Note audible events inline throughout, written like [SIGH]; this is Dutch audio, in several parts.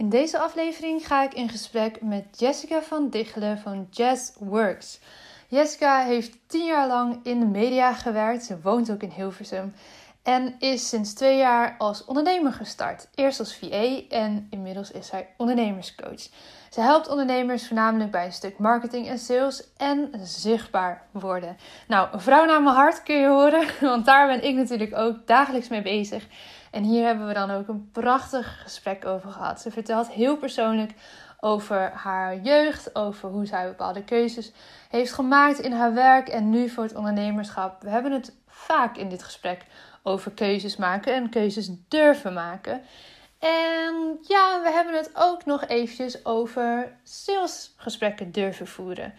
In deze aflevering ga ik in gesprek met Jessica van Dichelen van Jazz Works. Jessica heeft tien jaar lang in de media gewerkt. Ze woont ook in Hilversum. En is sinds twee jaar als ondernemer gestart. Eerst als VA en inmiddels is zij ondernemerscoach. Ze helpt ondernemers voornamelijk bij een stuk marketing en sales en zichtbaar worden. Nou, een vrouw naar mijn hart kun je horen, [LAUGHS] want daar ben ik natuurlijk ook dagelijks mee bezig. En hier hebben we dan ook een prachtig gesprek over gehad. Ze vertelt heel persoonlijk over haar jeugd, over hoe zij bepaalde keuzes heeft gemaakt in haar werk en nu voor het ondernemerschap. We hebben het vaak in dit gesprek over keuzes maken en keuzes durven maken. En ja, we hebben het ook nog eventjes over salesgesprekken durven voeren.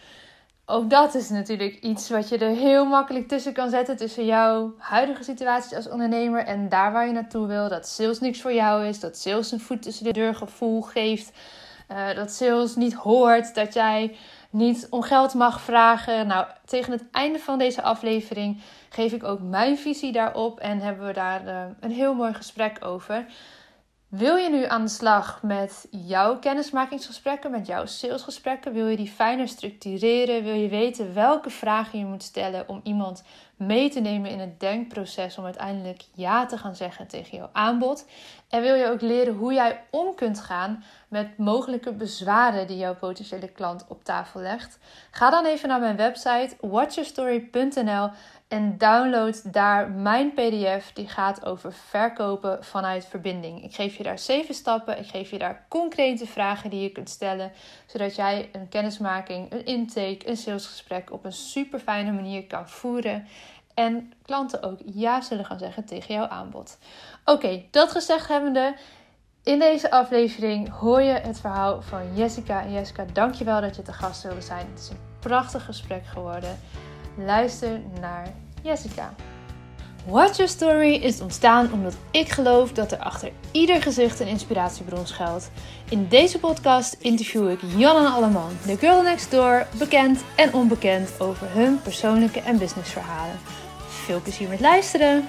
Ook dat is natuurlijk iets wat je er heel makkelijk tussen kan zetten tussen jouw huidige situatie als ondernemer en daar waar je naartoe wil. Dat sales niks voor jou is, dat sales een voet tussen de deur gevoel geeft, uh, dat sales niet hoort, dat jij niet om geld mag vragen. Nou, tegen het einde van deze aflevering geef ik ook mijn visie daarop en hebben we daar uh, een heel mooi gesprek over. Wil je nu aan de slag met jouw kennismakingsgesprekken, met jouw salesgesprekken? Wil je die fijner structureren? Wil je weten welke vragen je moet stellen om iemand mee te nemen in het denkproces om uiteindelijk ja te gaan zeggen tegen jouw aanbod? En wil je ook leren hoe jij om kunt gaan met mogelijke bezwaren die jouw potentiële klant op tafel legt? Ga dan even naar mijn website watchyourstory.nl en download daar mijn PDF die gaat over verkopen vanuit verbinding. Ik geef je daar zeven stappen. Ik geef je daar concrete vragen die je kunt stellen, zodat jij een kennismaking, een intake, een salesgesprek op een super fijne manier kan voeren. En klanten ook ja zullen gaan zeggen tegen jouw aanbod. Oké, dat gezegd hebbende. In deze aflevering hoor je het verhaal van Jessica. En Jessica, dankjewel dat je te gast wilde zijn. Het is een prachtig gesprek geworden. Luister naar Jessica. Watch Your Story is ontstaan omdat ik geloof dat er achter ieder gezicht een inspiratiebron schuilt. In deze podcast interview ik Jan en Alleman, de girl next door, bekend en onbekend over hun persoonlijke en businessverhalen. Veel plezier met luisteren!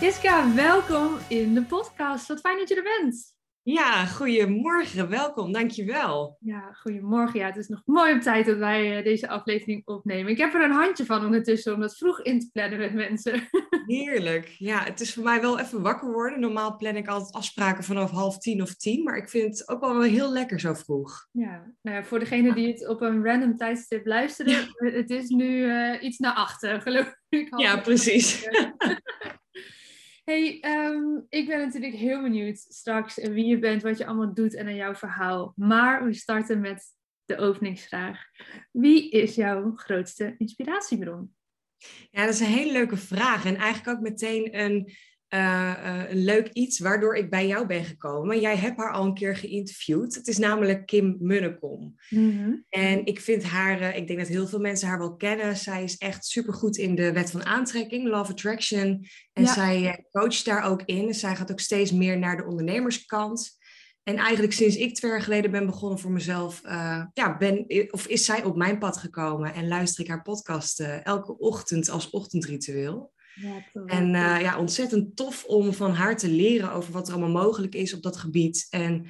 Jessica, welkom in de podcast. Wat fijn dat je er bent. Ja, goedemorgen, welkom, dankjewel. Ja, goedemorgen. Ja, het is nog mooi op tijd dat wij uh, deze aflevering opnemen. Ik heb er een handje van ondertussen om dat vroeg in te plannen met mensen. [LAUGHS] Heerlijk. Ja, het is voor mij wel even wakker worden. Normaal plan ik altijd afspraken vanaf half tien of tien, maar ik vind het ook wel heel lekker zo vroeg. Ja, nou ja, voor degene die het op een random tijdstip luisteren, [LAUGHS] het is nu uh, iets naar achter, geloof ik. Ja, precies. [LAUGHS] Hey, um, ik ben natuurlijk heel benieuwd straks wie je bent, wat je allemaal doet en aan jouw verhaal. Maar we starten met de openingsvraag. Wie is jouw grootste inspiratiebron? Ja, dat is een hele leuke vraag. En eigenlijk ook meteen een een leuk iets waardoor ik bij jou ben gekomen. Jij hebt haar al een keer geïnterviewd. Het is namelijk Kim Munnekom. Mm En ik vind haar, uh, ik denk dat heel veel mensen haar wel kennen. Zij is echt supergoed in de wet van aantrekking, Love Attraction. En zij coacht daar ook in. Zij gaat ook steeds meer naar de ondernemerskant. En eigenlijk sinds ik twee jaar geleden ben begonnen voor mezelf, ja, ben, of is zij op mijn pad gekomen en luister ik haar podcast elke ochtend als ochtendritueel. Ja, en uh, ja, ontzettend tof om van haar te leren over wat er allemaal mogelijk is op dat gebied. En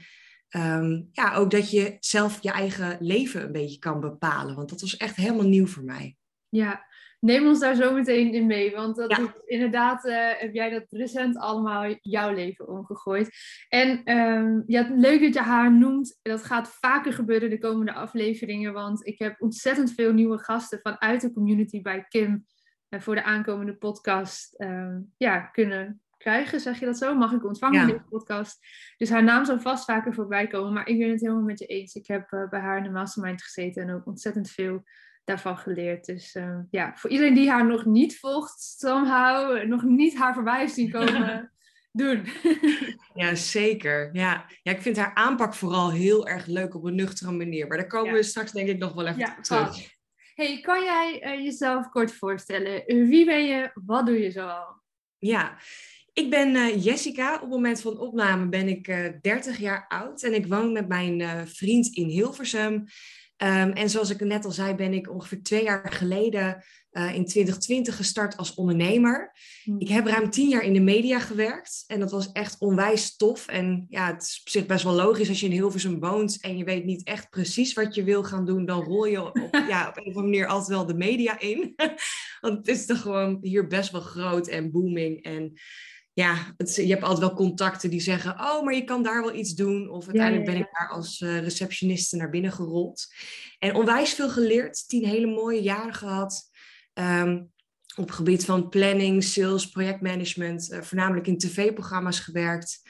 um, ja, ook dat je zelf je eigen leven een beetje kan bepalen. Want dat was echt helemaal nieuw voor mij. Ja, neem ons daar zo meteen in mee. Want dat is, inderdaad uh, heb jij dat recent allemaal jouw leven omgegooid. En um, ja, leuk dat je haar noemt. Dat gaat vaker gebeuren de komende afleveringen. Want ik heb ontzettend veel nieuwe gasten vanuit de community bij Kim voor de aankomende podcast uh, ja, kunnen krijgen. Zeg je dat zo? Mag ik ontvangen in deze podcast? Dus haar naam zal vast vaker voorbij komen. Maar ik ben het helemaal met je eens. Ik heb uh, bij haar in de mastermind gezeten en ook ontzettend veel daarvan geleerd. Dus uh, ja, voor iedereen die haar nog niet volgt, somehow, nog niet haar voorbij zien [LAUGHS] komen... doen. [LAUGHS] ja, zeker. Ja. ja, ik vind haar aanpak vooral heel erg leuk op een nuchtere manier. Maar daar komen we straks denk ik nog wel even ja, terug. Hey, kan jij uh, jezelf kort voorstellen? Wie ben je? Wat doe je zoal? Ja, ik ben uh, Jessica. Op het moment van opname ben ik uh, eh, 30 jaar oud en ik woon met mijn vriend in Hilversum. Um, en zoals ik net al zei, ben ik ongeveer twee jaar geleden uh, in 2020 gestart als ondernemer. Hmm. Ik heb ruim tien jaar in de media gewerkt en dat was echt onwijs tof. En ja, het is op zich best wel logisch als je in Hilversum woont en je weet niet echt precies wat je wil gaan doen, dan rol je op, [LAUGHS] ja, op een of andere manier altijd wel de media in. [LAUGHS] Want het is toch gewoon hier best wel groot en booming en ja, het, je hebt altijd wel contacten die zeggen, oh, maar je kan daar wel iets doen. Of uiteindelijk ben ik daar als uh, receptioniste naar binnen gerold. En onwijs veel geleerd, tien hele mooie jaren gehad. Ehm, op het gebied van planning, sales, projectmanagement, uh, voornamelijk in tv-programma's gewerkt.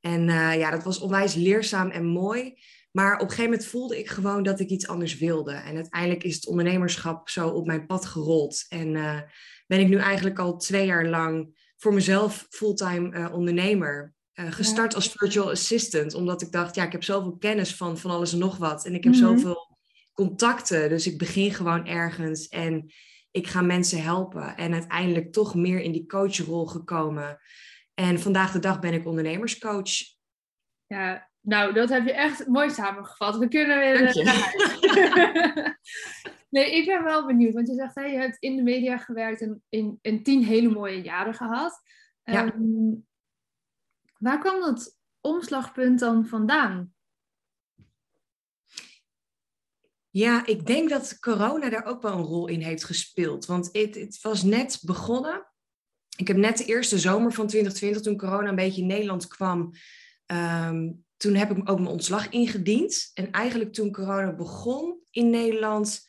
En uh, ja, dat was onwijs leerzaam en mooi. Maar op een gegeven moment voelde ik gewoon dat ik iets anders wilde. En uiteindelijk is het ondernemerschap zo op mijn pad gerold. En ben ik nu eigenlijk al twee jaar lang voor mezelf fulltime ondernemer. Gestart ja. als virtual assistant, omdat ik dacht, ja, ik heb zoveel kennis van van alles en nog wat. En ik heb Mhm. zoveel contacten, dus ik begin gewoon ergens en ik ga mensen helpen. En uiteindelijk toch meer in die coachrol gekomen. En vandaag de dag ben ik ondernemerscoach. Ja, nou, dat heb je echt mooi samengevat. We kunnen weer eh, [LAUGHS] nee, ik ben wel benieuwd. Want je zegt, hè, je hebt in de media gewerkt en in, in tien hele mooie jaren gehad. Ja. Ehm, waar kwam dat omslagpunt dan vandaan? Ja, ik denk dat corona daar ook wel een rol in heeft gespeeld. Want het, was net begonnen. Ik heb net de eerste zomer van 2020, toen corona een beetje in Nederland kwam, ehm, toen heb ik ook mijn ontslag ingediend. En eigenlijk toen corona begon in Nederland,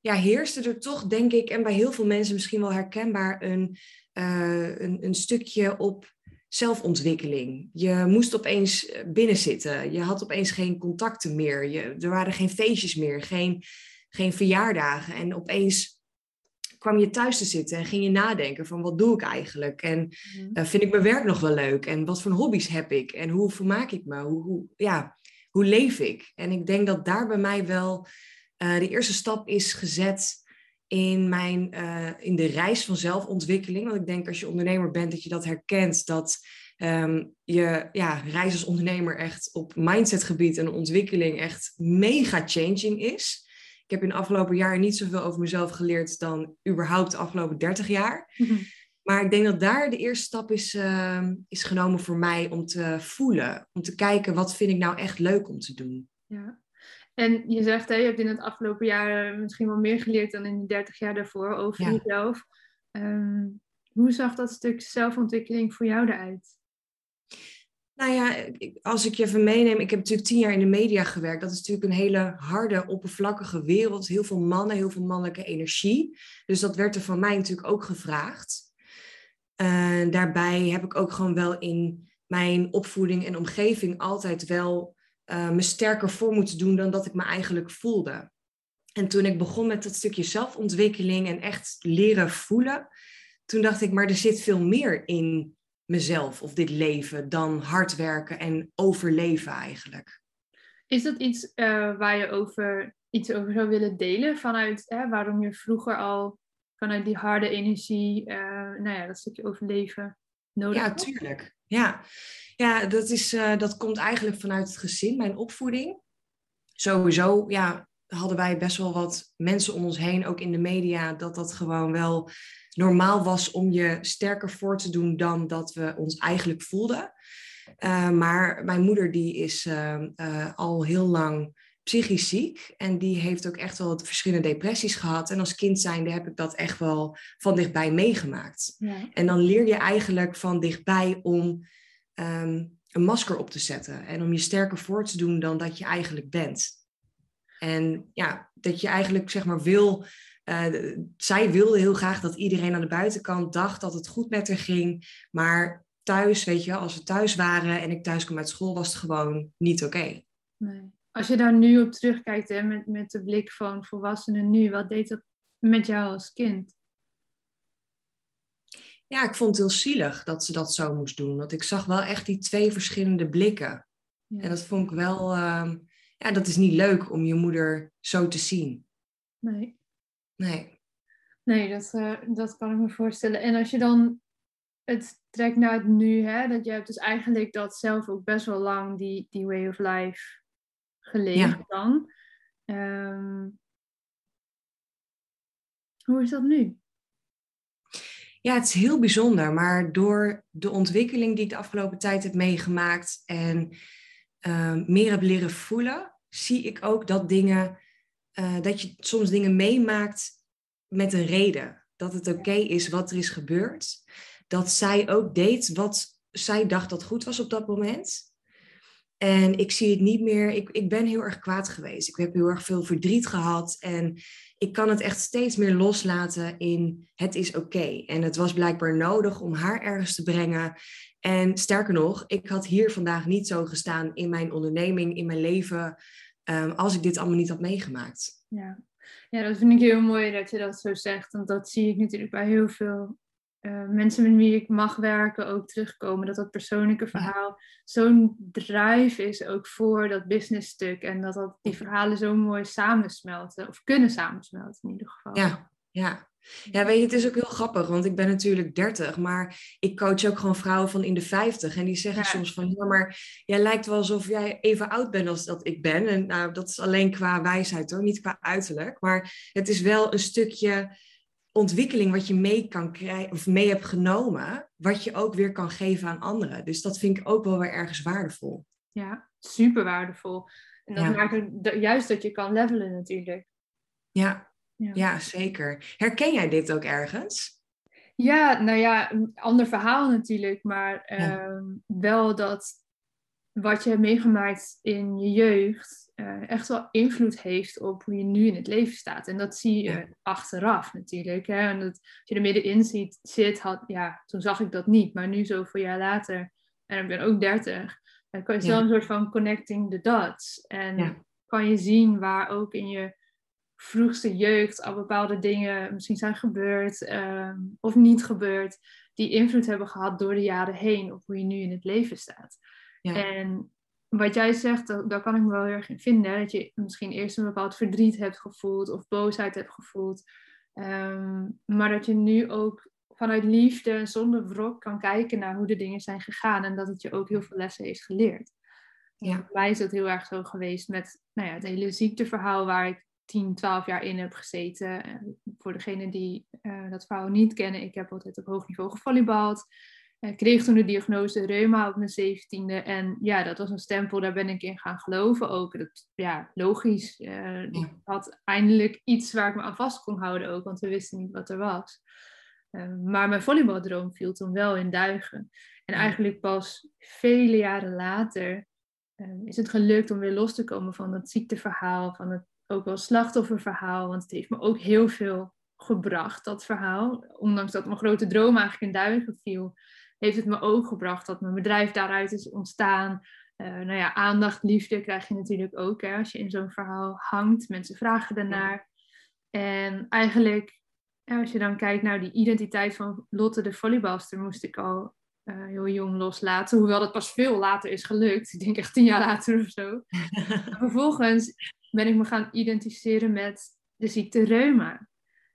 ja, heerste er toch, denk ik, en bij heel veel mensen misschien wel herkenbaar, een, eh, een, een stukje op zelfontwikkeling. Je moest opeens binnenzitten. Je had opeens geen contacten meer. Je, er waren geen feestjes meer, geen, geen verjaardagen. En opeens kwam je thuis te zitten en ging je nadenken van wat doe ik eigenlijk? En uh, vind ik mijn werk nog wel leuk? En wat voor hobby's heb ik? En hoe vermaak ik me? Hoe, hoe, ja, hoe leef ik? En ik denk dat daar bij mij wel uh, de eerste stap is gezet in, mijn, uh, in de reis van zelfontwikkeling. Want ik denk als je ondernemer bent dat je dat herkent. Dat um, je ja, reis als ondernemer echt op mindsetgebied en ontwikkeling echt mega changing is. Ik heb in de afgelopen jaren niet zoveel over mezelf geleerd dan überhaupt de afgelopen 30 jaar. Mhm. Maar ik denk dat daar de eerste stap is, uh, is genomen voor mij om te voelen. Om te kijken, wat vind ik nou echt leuk om te doen. Ja. En je zegt, hè, je hebt in het afgelopen jaar misschien wel meer geleerd dan in de 30 jaar daarvoor over Ja. jezelf. Um, hoe zag dat stuk zelfontwikkeling voor jou eruit? Nou ja, als ik je even meeneem, ik heb natuurlijk tien jaar in de media gewerkt. Dat is natuurlijk een hele harde, oppervlakkige wereld. Heel veel mannen, heel veel mannelijke energie. Dus dat werd er van mij natuurlijk ook gevraagd. Uh, daarbij heb ik ook gewoon wel in mijn opvoeding en omgeving altijd wel uh, me sterker voor moeten doen dan dat ik me eigenlijk voelde. En toen ik begon met dat stukje zelfontwikkeling en echt leren voelen, toen dacht ik, maar er zit veel meer in mezelf of dit leven dan hard werken en overleven eigenlijk. Is dat iets uh, waar je over, iets over zou willen delen vanuit hè, waarom je vroeger al vanuit die harde energie, uh, nou ja, dat stukje overleven nodig Ja, had? tuurlijk. Ja, ja dat, is, uh, dat komt eigenlijk vanuit het gezin, mijn opvoeding. Sowieso, ja, hadden wij best wel wat mensen om ons heen, ook in de media, dat dat gewoon wel normaal was om je sterker voor te doen dan dat we ons eigenlijk voelden. Uh, maar mijn moeder die is uh, al heel lang psychisch ziek en die heeft ook echt wel verschillende depressies gehad. En als kind zijnde heb ik dat echt wel van dichtbij meegemaakt. Ja. En dan leer je eigenlijk van dichtbij om um, een masker op te zetten en om je sterker voor te doen dan dat je eigenlijk bent. En ja, dat je eigenlijk zeg maar wil uh, zij wilde heel graag dat iedereen aan de buitenkant dacht dat het goed met haar ging. Maar thuis, weet je, als we thuis waren en ik thuis kwam uit school, was het gewoon niet oké. Okay. Nee. Als je daar nu op terugkijkt, hè, met, met de blik van volwassenen nu, wat deed dat met jou als kind? Ja, ik vond het heel zielig dat ze dat zo moest doen. Want ik zag wel echt die twee verschillende blikken. Ja. En dat vond ik wel, uh, ja, dat is niet leuk om je moeder zo te zien. Nee. Nee. Nee, dat, uh, dat kan ik me voorstellen. En als je dan het trekt naar het nu, hè, dat je hebt dus eigenlijk dat zelf ook best wel lang die, die way of life geleefd Ja. dan. Um, hoe is dat nu? Ja, het is heel bijzonder, maar door de ontwikkeling die ik de afgelopen tijd heb meegemaakt en uh, meer heb leren voelen, zie ik ook dat dingen, uh, dat je soms dingen meemaakt met een reden. Dat het oké is wat er is gebeurd. Dat zij ook deed wat zij dacht dat goed was op dat moment. En ik zie het niet meer. Ik, ik ben heel erg kwaad geweest. Ik heb heel erg veel verdriet gehad. En ik kan het echt steeds meer loslaten in het is oké. En het was blijkbaar nodig om haar ergens te brengen. En sterker nog, ik had hier vandaag niet zo gestaan in mijn onderneming, in mijn leven, um, als ik dit allemaal niet had meegemaakt. Ja. ja, dat vind ik heel mooi dat je dat zo zegt. Want dat zie ik natuurlijk bij heel veel uh, mensen met wie ik mag werken ook terugkomen. Dat dat persoonlijke verhaal zo'n drive is ook voor dat businessstuk. En dat, dat die verhalen zo mooi samensmelten. Of kunnen samensmelten in ieder geval. Ja, ja. Ja, weet je, het is ook heel grappig, want ik ben natuurlijk 30, maar ik coach ook gewoon vrouwen van in de 50. En die zeggen soms van, ja, maar jij lijkt wel alsof jij even oud bent als dat ik ben. En nou, dat is alleen qua wijsheid hoor, niet qua uiterlijk. Maar het is wel een stukje ontwikkeling wat je mee kan krijgen of mee hebt genomen, wat je ook weer kan geven aan anderen. Dus dat vind ik ook wel weer ergens waardevol. Ja, super waardevol. En dat maakt het juist dat je kan levelen natuurlijk. Ja, ja. ja. zeker. Herken jij dit ook ergens? Ja, nou ja, een ander verhaal natuurlijk, maar ehm, wel dat wat je hebt meegemaakt in je jeugd, uh, echt wel invloed heeft op hoe je nu in het leven staat. En dat zie je achteraf natuurlijk. Hè? En dat, als je er middenin ziet, zit, had, ja, toen zag ik dat niet. Maar nu zoveel jaar later, en ik ben ook dertig, dan kan je ja. een soort van connecting the dots. En kan je zien waar ook in je vroegste jeugd al bepaalde dingen misschien zijn gebeurd ehm, of niet gebeurd, die invloed hebben gehad door de jaren heen op hoe je nu in het leven staat. En wat jij zegt, daar kan ik me wel heel erg in vinden. Dat je misschien eerst een bepaald verdriet hebt gevoeld of boosheid hebt gevoeld. Ehm, maar dat je nu ook vanuit liefde en zonder wrok kan kijken naar hoe de dingen zijn gegaan. En dat het je ook heel veel lessen heeft geleerd. Ja. Voor mij is dat heel erg zo geweest met nou ja, het hele ziekteverhaal waar ik 10, 12 jaar in heb gezeten. En voor degenen die uh, dat verhaal niet kennen, ik heb altijd op hoog niveau gevolleybald. Ik kreeg toen de diagnose reuma op mijn zeventiende. En ja, dat was een stempel, daar ben ik in gaan geloven ook. Dat, ja, logisch. Uh, Ik had eindelijk iets waar ik me aan vast kon houden ook, want we wisten niet wat er was. Uh, maar mijn volleybaldroom viel toen wel in duigen. En eigenlijk pas vele jaren later uh, is het gelukt om weer los te komen van dat ziekteverhaal, van het ook wel slachtofferverhaal. Want het heeft me ook heel veel gebracht, dat verhaal. Ondanks dat mijn grote droom eigenlijk in duigen viel, heeft het me ook gebracht dat mijn bedrijf daaruit is ontstaan. Uh, nou ja, aandacht, liefde krijg je natuurlijk ook hè, als je in zo'n verhaal hangt. Mensen vragen ernaar. En eigenlijk, als je dan kijkt naar die identiteit van Lotte de volleybalster, moest ik al uh, heel jong loslaten. Hoewel dat pas veel later is gelukt. Ik denk echt tien jaar later of zo. [LAUGHS] vervolgens ben ik me gaan identificeren met de ziekte reuma.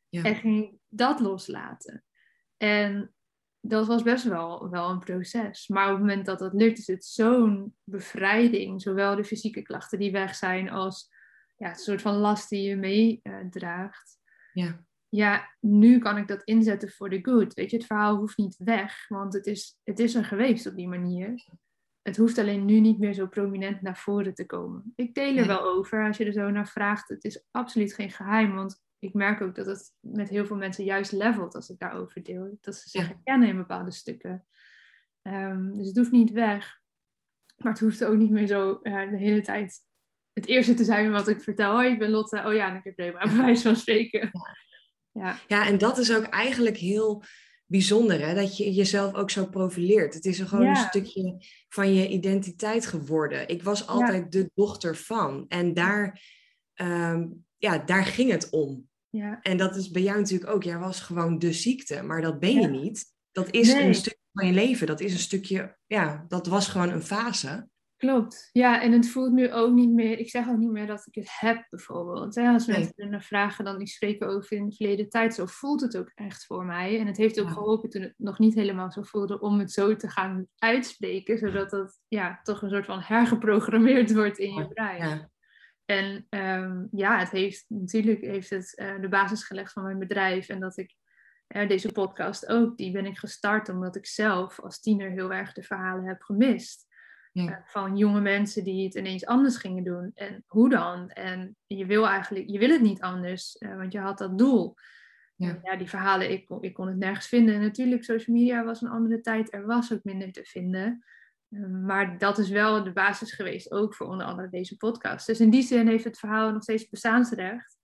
Ja. En ging dat loslaten. En dat was best wel, wel een proces. Maar op het moment dat dat lukt, is het zo'n bevrijding. Zowel de fysieke klachten die weg zijn, als ja, een soort van last die je meedraagt. Uh, ja. ja, nu kan ik dat inzetten voor de good. Weet je, het verhaal hoeft niet weg, want het is, het is er geweest op die manier. Het hoeft alleen nu niet meer zo prominent naar voren te komen. Ik deel er wel over als je er zo naar vraagt. Het is absoluut geen geheim, want ik merk ook dat het met heel veel mensen juist levelt als ik daarover deel. Dat ze zich herkennen in bepaalde stukken. Um, dus het hoeft niet weg. Maar het hoeft ook niet meer zo uh, de hele tijd het eerste te zijn wat ik vertel. Oh, ik ben Lotte. Oh ja, ik heb Rema, bij wijze van spreken. Ja. ja, en dat is ook eigenlijk heel bijzonder, hè? dat je jezelf ook zo profileert. Het is gewoon een stukje van je identiteit geworden. Ik was altijd de dochter van. En daar, um, ja, daar ging het om. Ja. En dat is bij jou natuurlijk ook. Jij was gewoon de ziekte, maar dat ben je niet. Dat is een stukje van je leven. Dat is een stukje, ja, dat was gewoon een fase. Klopt. Ja, en het voelt nu ook niet meer. Ik zeg ook niet meer dat ik het heb, bijvoorbeeld. Als mensen nee. vragen, dan die spreken over in de verleden tijd. Zo voelt het ook echt voor mij. En het heeft ook geholpen toen het nog niet helemaal zo voelde om het zo te gaan uitspreken, zodat dat ja, toch een soort van hergeprogrammeerd wordt in je brein. Ja. En um, ja, het heeft natuurlijk heeft het uh, de basis gelegd van mijn bedrijf. En dat ik deze podcast ook, die ben ik gestart omdat ik zelf als tiener heel erg de verhalen heb gemist. Ja. Eh, van jonge mensen die het ineens anders gingen doen. En hoe dan? En je wil eigenlijk, je wil het niet anders, want je had dat doel. Ja. ja, die verhalen, ik kon, ik kon het nergens vinden. En natuurlijk, social media was een andere tijd, er was ook minder te vinden. Ehm, maar dat is wel de basis geweest, ook voor onder andere deze podcast. Dus in die zin heeft het verhaal nog steeds bestaansrecht.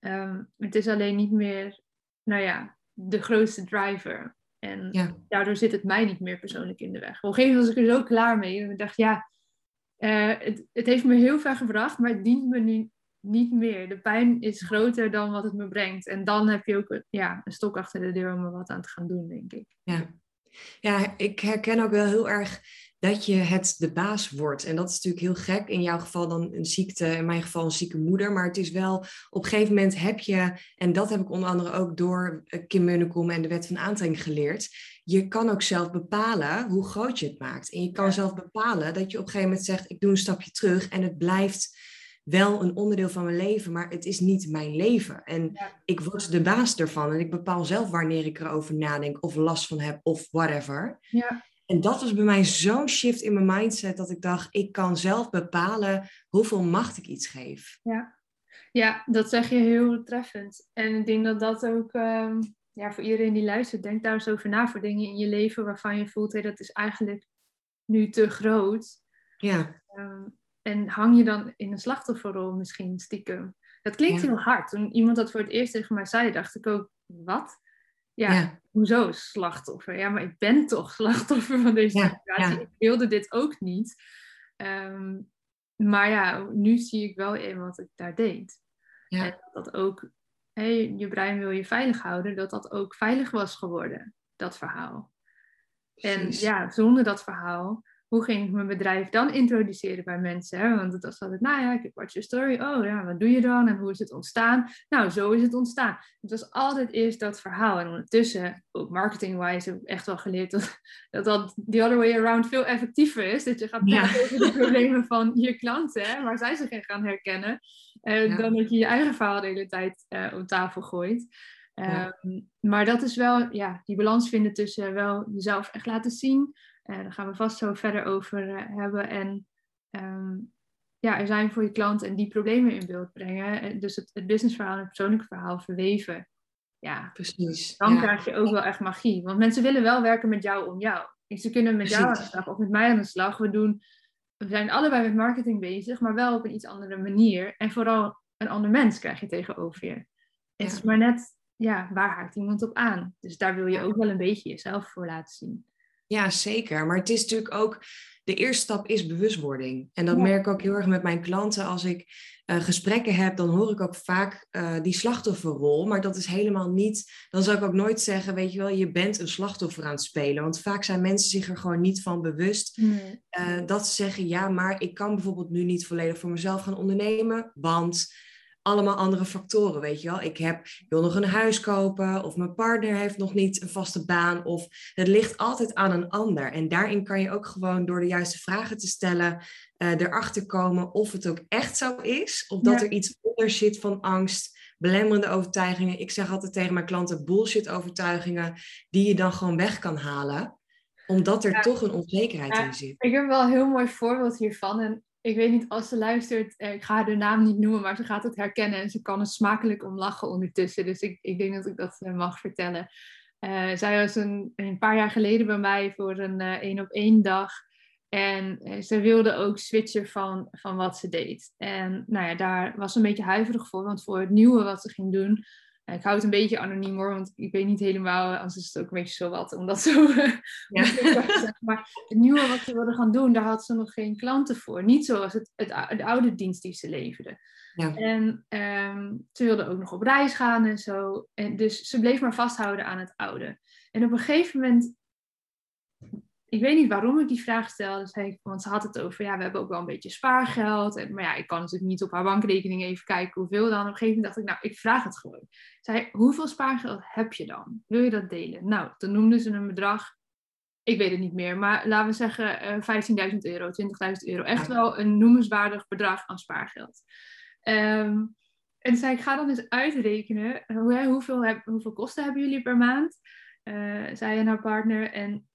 Um, het is alleen niet meer, nou ja, de grootste driver. En daardoor zit het mij niet meer persoonlijk in de weg. Op een gegeven moment was ik er zo klaar mee. En ik dacht, ja, uh, het, het, heeft me heel ver gebracht, maar het dient me nu niet meer. De pijn is groter dan wat het me brengt. En dan heb je ook ja, een stok achter de deur om er wat aan te gaan doen, denk ik. Ja, ja ik herken ook wel heel erg dat je het de baas wordt. En dat is natuurlijk heel gek. In jouw geval dan een ziekte, in mijn geval een zieke moeder. Maar het is wel, op een gegeven moment heb je, en dat heb ik onder andere ook door eh, Kim Munnekom en de wet van aantrekking geleerd. Je kan ook zelf bepalen hoe groot je het maakt. En je kan zelf bepalen dat je op een gegeven moment zegt, ik doe een stapje terug en het blijft wel een onderdeel van mijn leven, maar het is niet mijn leven. En ik word de baas ervan en ik bepaal zelf wanneer ik erover nadenk of last van heb of whatever. Ja. En dat was bij mij zo'n shift in mijn mindset dat ik dacht, ik kan zelf bepalen hoeveel macht ik iets geef. Ja, ja dat zeg je heel treffend. En ik denk dat dat ook ehm, ja, voor iedereen die luistert, denk daar eens over na voor dingen in je leven waarvan je voelt, hey, dat is eigenlijk nu te groot. Ja. Ehm, en hang je dan in een slachtofferrol misschien stiekem. Dat klinkt heel hard. Toen iemand dat voor het eerst tegen mij zei, dacht ik ook, wat? Ja, hoezo slachtoffer? Ja, maar ik ben toch [LAUGHS] slachtoffer van deze situatie. Ik wilde dit ook niet. Ehm, maar ja, nu zie ik wel in wat ik daar deed. Ja. En dat ook, hey, je brein wil je veilig houden, dat dat ook veilig was geworden, dat verhaal. En ja, zonder dat verhaal hoe ging ik mijn bedrijf dan introduceren bij mensen? Hè? Want het was altijd, nou ja, ik heb Watch Your Story. Oh ja, wat doe je dan? En hoe is het ontstaan? Nou, zo is het ontstaan. Het was altijd eerst dat verhaal. En ondertussen, ook marketing-wise, heb ik echt wel geleerd dat, dat dat the other way around veel effectiever is. Dat je gaat praten over de problemen van je klanten, hè, waar zij zich in gaan herkennen. Uh, Dan dat je je eigen verhaal de hele tijd uh, op tafel gooit. Ehm, maar dat is wel, ja, die balans vinden tussen wel jezelf echt laten zien uh, daar gaan we vast zo verder over uh, hebben. En um, ja, er zijn voor je klant en die problemen in beeld brengen. Eh, dus het, het businessverhaal en het persoonlijke verhaal verweven. Ja, precies. Dan krijg je ook wel echt magie. Want mensen willen wel werken met jou om jou. Ze kunnen met jou aan de slag of met mij aan de slag. We, doen, we zijn allebei met marketing bezig, maar wel op een iets andere manier. En vooral een ander mens krijg je tegenover je. Het is maar net, ja, waar haakt iemand op aan? Dus daar wil je ook wel een beetje jezelf voor laten zien. Ja, zeker. Maar het is natuurlijk ook, de eerste stap is bewustwording. En dat merk ik ook heel erg met mijn klanten. Als ik uh, gesprekken heb, dan hoor ik ook vaak uh, die slachtofferrol. Maar dat is helemaal niet, dan zou ik ook nooit zeggen, weet je wel, je bent een slachtoffer aan het spelen. Want vaak zijn mensen zich er gewoon niet van bewust. Nee. Uh, dat ze zeggen, ja, maar ik kan bijvoorbeeld nu niet volledig voor mezelf gaan ondernemen. Want allemaal andere factoren, weet je wel. Ik, heb, wil nog een huis kopen of mijn partner heeft nog niet een vaste baan of het ligt altijd aan een ander. En daarin kan je ook gewoon door de juiste vragen te stellen uh, erachter komen of het ook echt zo is of dat er iets onder zit van angst, belemmerende overtuigingen. Ik zeg altijd tegen mijn klanten bullshit overtuigingen die je dan gewoon weg kan halen omdat er toch een onzekerheid in zit. Ik heb wel een heel mooi voorbeeld hiervan. En ik weet niet als ze luistert, eh, ik ga haar de naam niet noemen, maar ze gaat het herkennen en ze kan er smakelijk om lachen ondertussen. Dus ik, ik denk dat ik dat eh, mag vertellen. Uh, zij was een, een paar jaar geleden bij mij voor een één op één dag. En ze wilde ook switchen van, van wat ze deed. En nou ja, daar was ze een beetje huiverig voor, want voor het nieuwe wat ze ging doen, ik hou het een beetje anoniem hoor, want ik weet niet helemaal, anders is het ook een beetje zo wat, omdat [LAUGHS] zo. Ja. maar het nieuwe wat ze wilden gaan doen, daar had ze nog geen klanten voor. Niet zoals het, het, de oude dienst die ze leverde. Ja. En um, ze wilde ook nog op reis gaan en zo. En dus ze bleef maar vasthouden aan het oude. En op een gegeven moment ik weet niet waarom ik die vraag stelde. want ze had het over, ja, we hebben ook wel een beetje spaargeld. En, maar ja, ik kan natuurlijk niet op haar bankrekening even kijken hoeveel dan. Op een gegeven moment dacht ik, nou, ik vraag het gewoon. Zei, hoeveel spaargeld heb je dan? Wil je dat delen? Nou, toen noemden ze een bedrag. Ik weet het niet meer, maar laten we zeggen uh, 15.000 euro, 20.000 euro. Echt wel een noemenswaardig bedrag aan spaargeld. Um, en zei ik, ga dan eens uitrekenen. Hoe, hoeveel, heb, hoeveel kosten hebben jullie per maand? Uh, zei en haar partner. En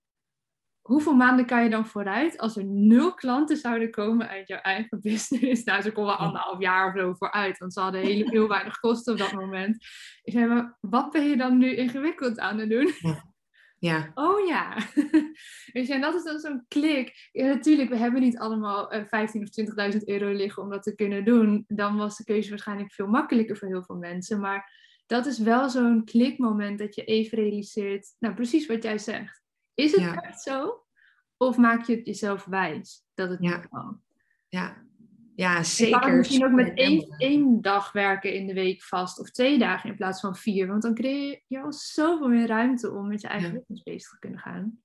hoeveel maanden kan je dan vooruit als er nul klanten zouden komen uit jouw eigen business? [LAUGHS] Nou, ze konden anderhalf jaar of zo vooruit, want ze hadden heel, heel [LAUGHS] weinig kosten op dat moment. Ik zei, maar wat ben je dan nu ingewikkeld aan het doen? Ja. Oh ja. [LAUGHS] dus en dat is dan zo'n klik. Ja, natuurlijk, we hebben niet allemaal uh, 15 of 20.000 euro liggen om dat te kunnen doen. Dan was de keuze waarschijnlijk veel makkelijker voor heel veel mensen. Maar dat is wel zo'n klikmoment dat je even realiseert, nou precies wat jij zegt. Is het echt zo? Of maak je het jezelf wijs dat het ja. niet kan? Ja, ja zeker. Je kan misschien ook met één, één dag werken in de week vast of twee dagen in plaats van vier. Want dan creëer je al zoveel meer ruimte om met je eigen ja. business bezig te kunnen gaan.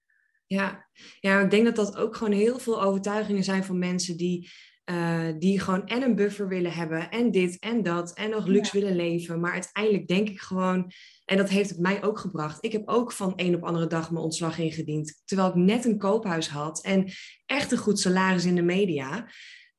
Ja. ja, ik denk dat dat ook gewoon heel veel overtuigingen zijn van mensen die uh, die gewoon en een buffer willen hebben en dit en dat en nog luxe willen leven. Maar uiteindelijk denk ik gewoon, en dat heeft het mij ook gebracht. Ik heb ook van een op andere dag mijn ontslag ingediend. Terwijl ik net een koophuis had en echt een goed salaris in de media.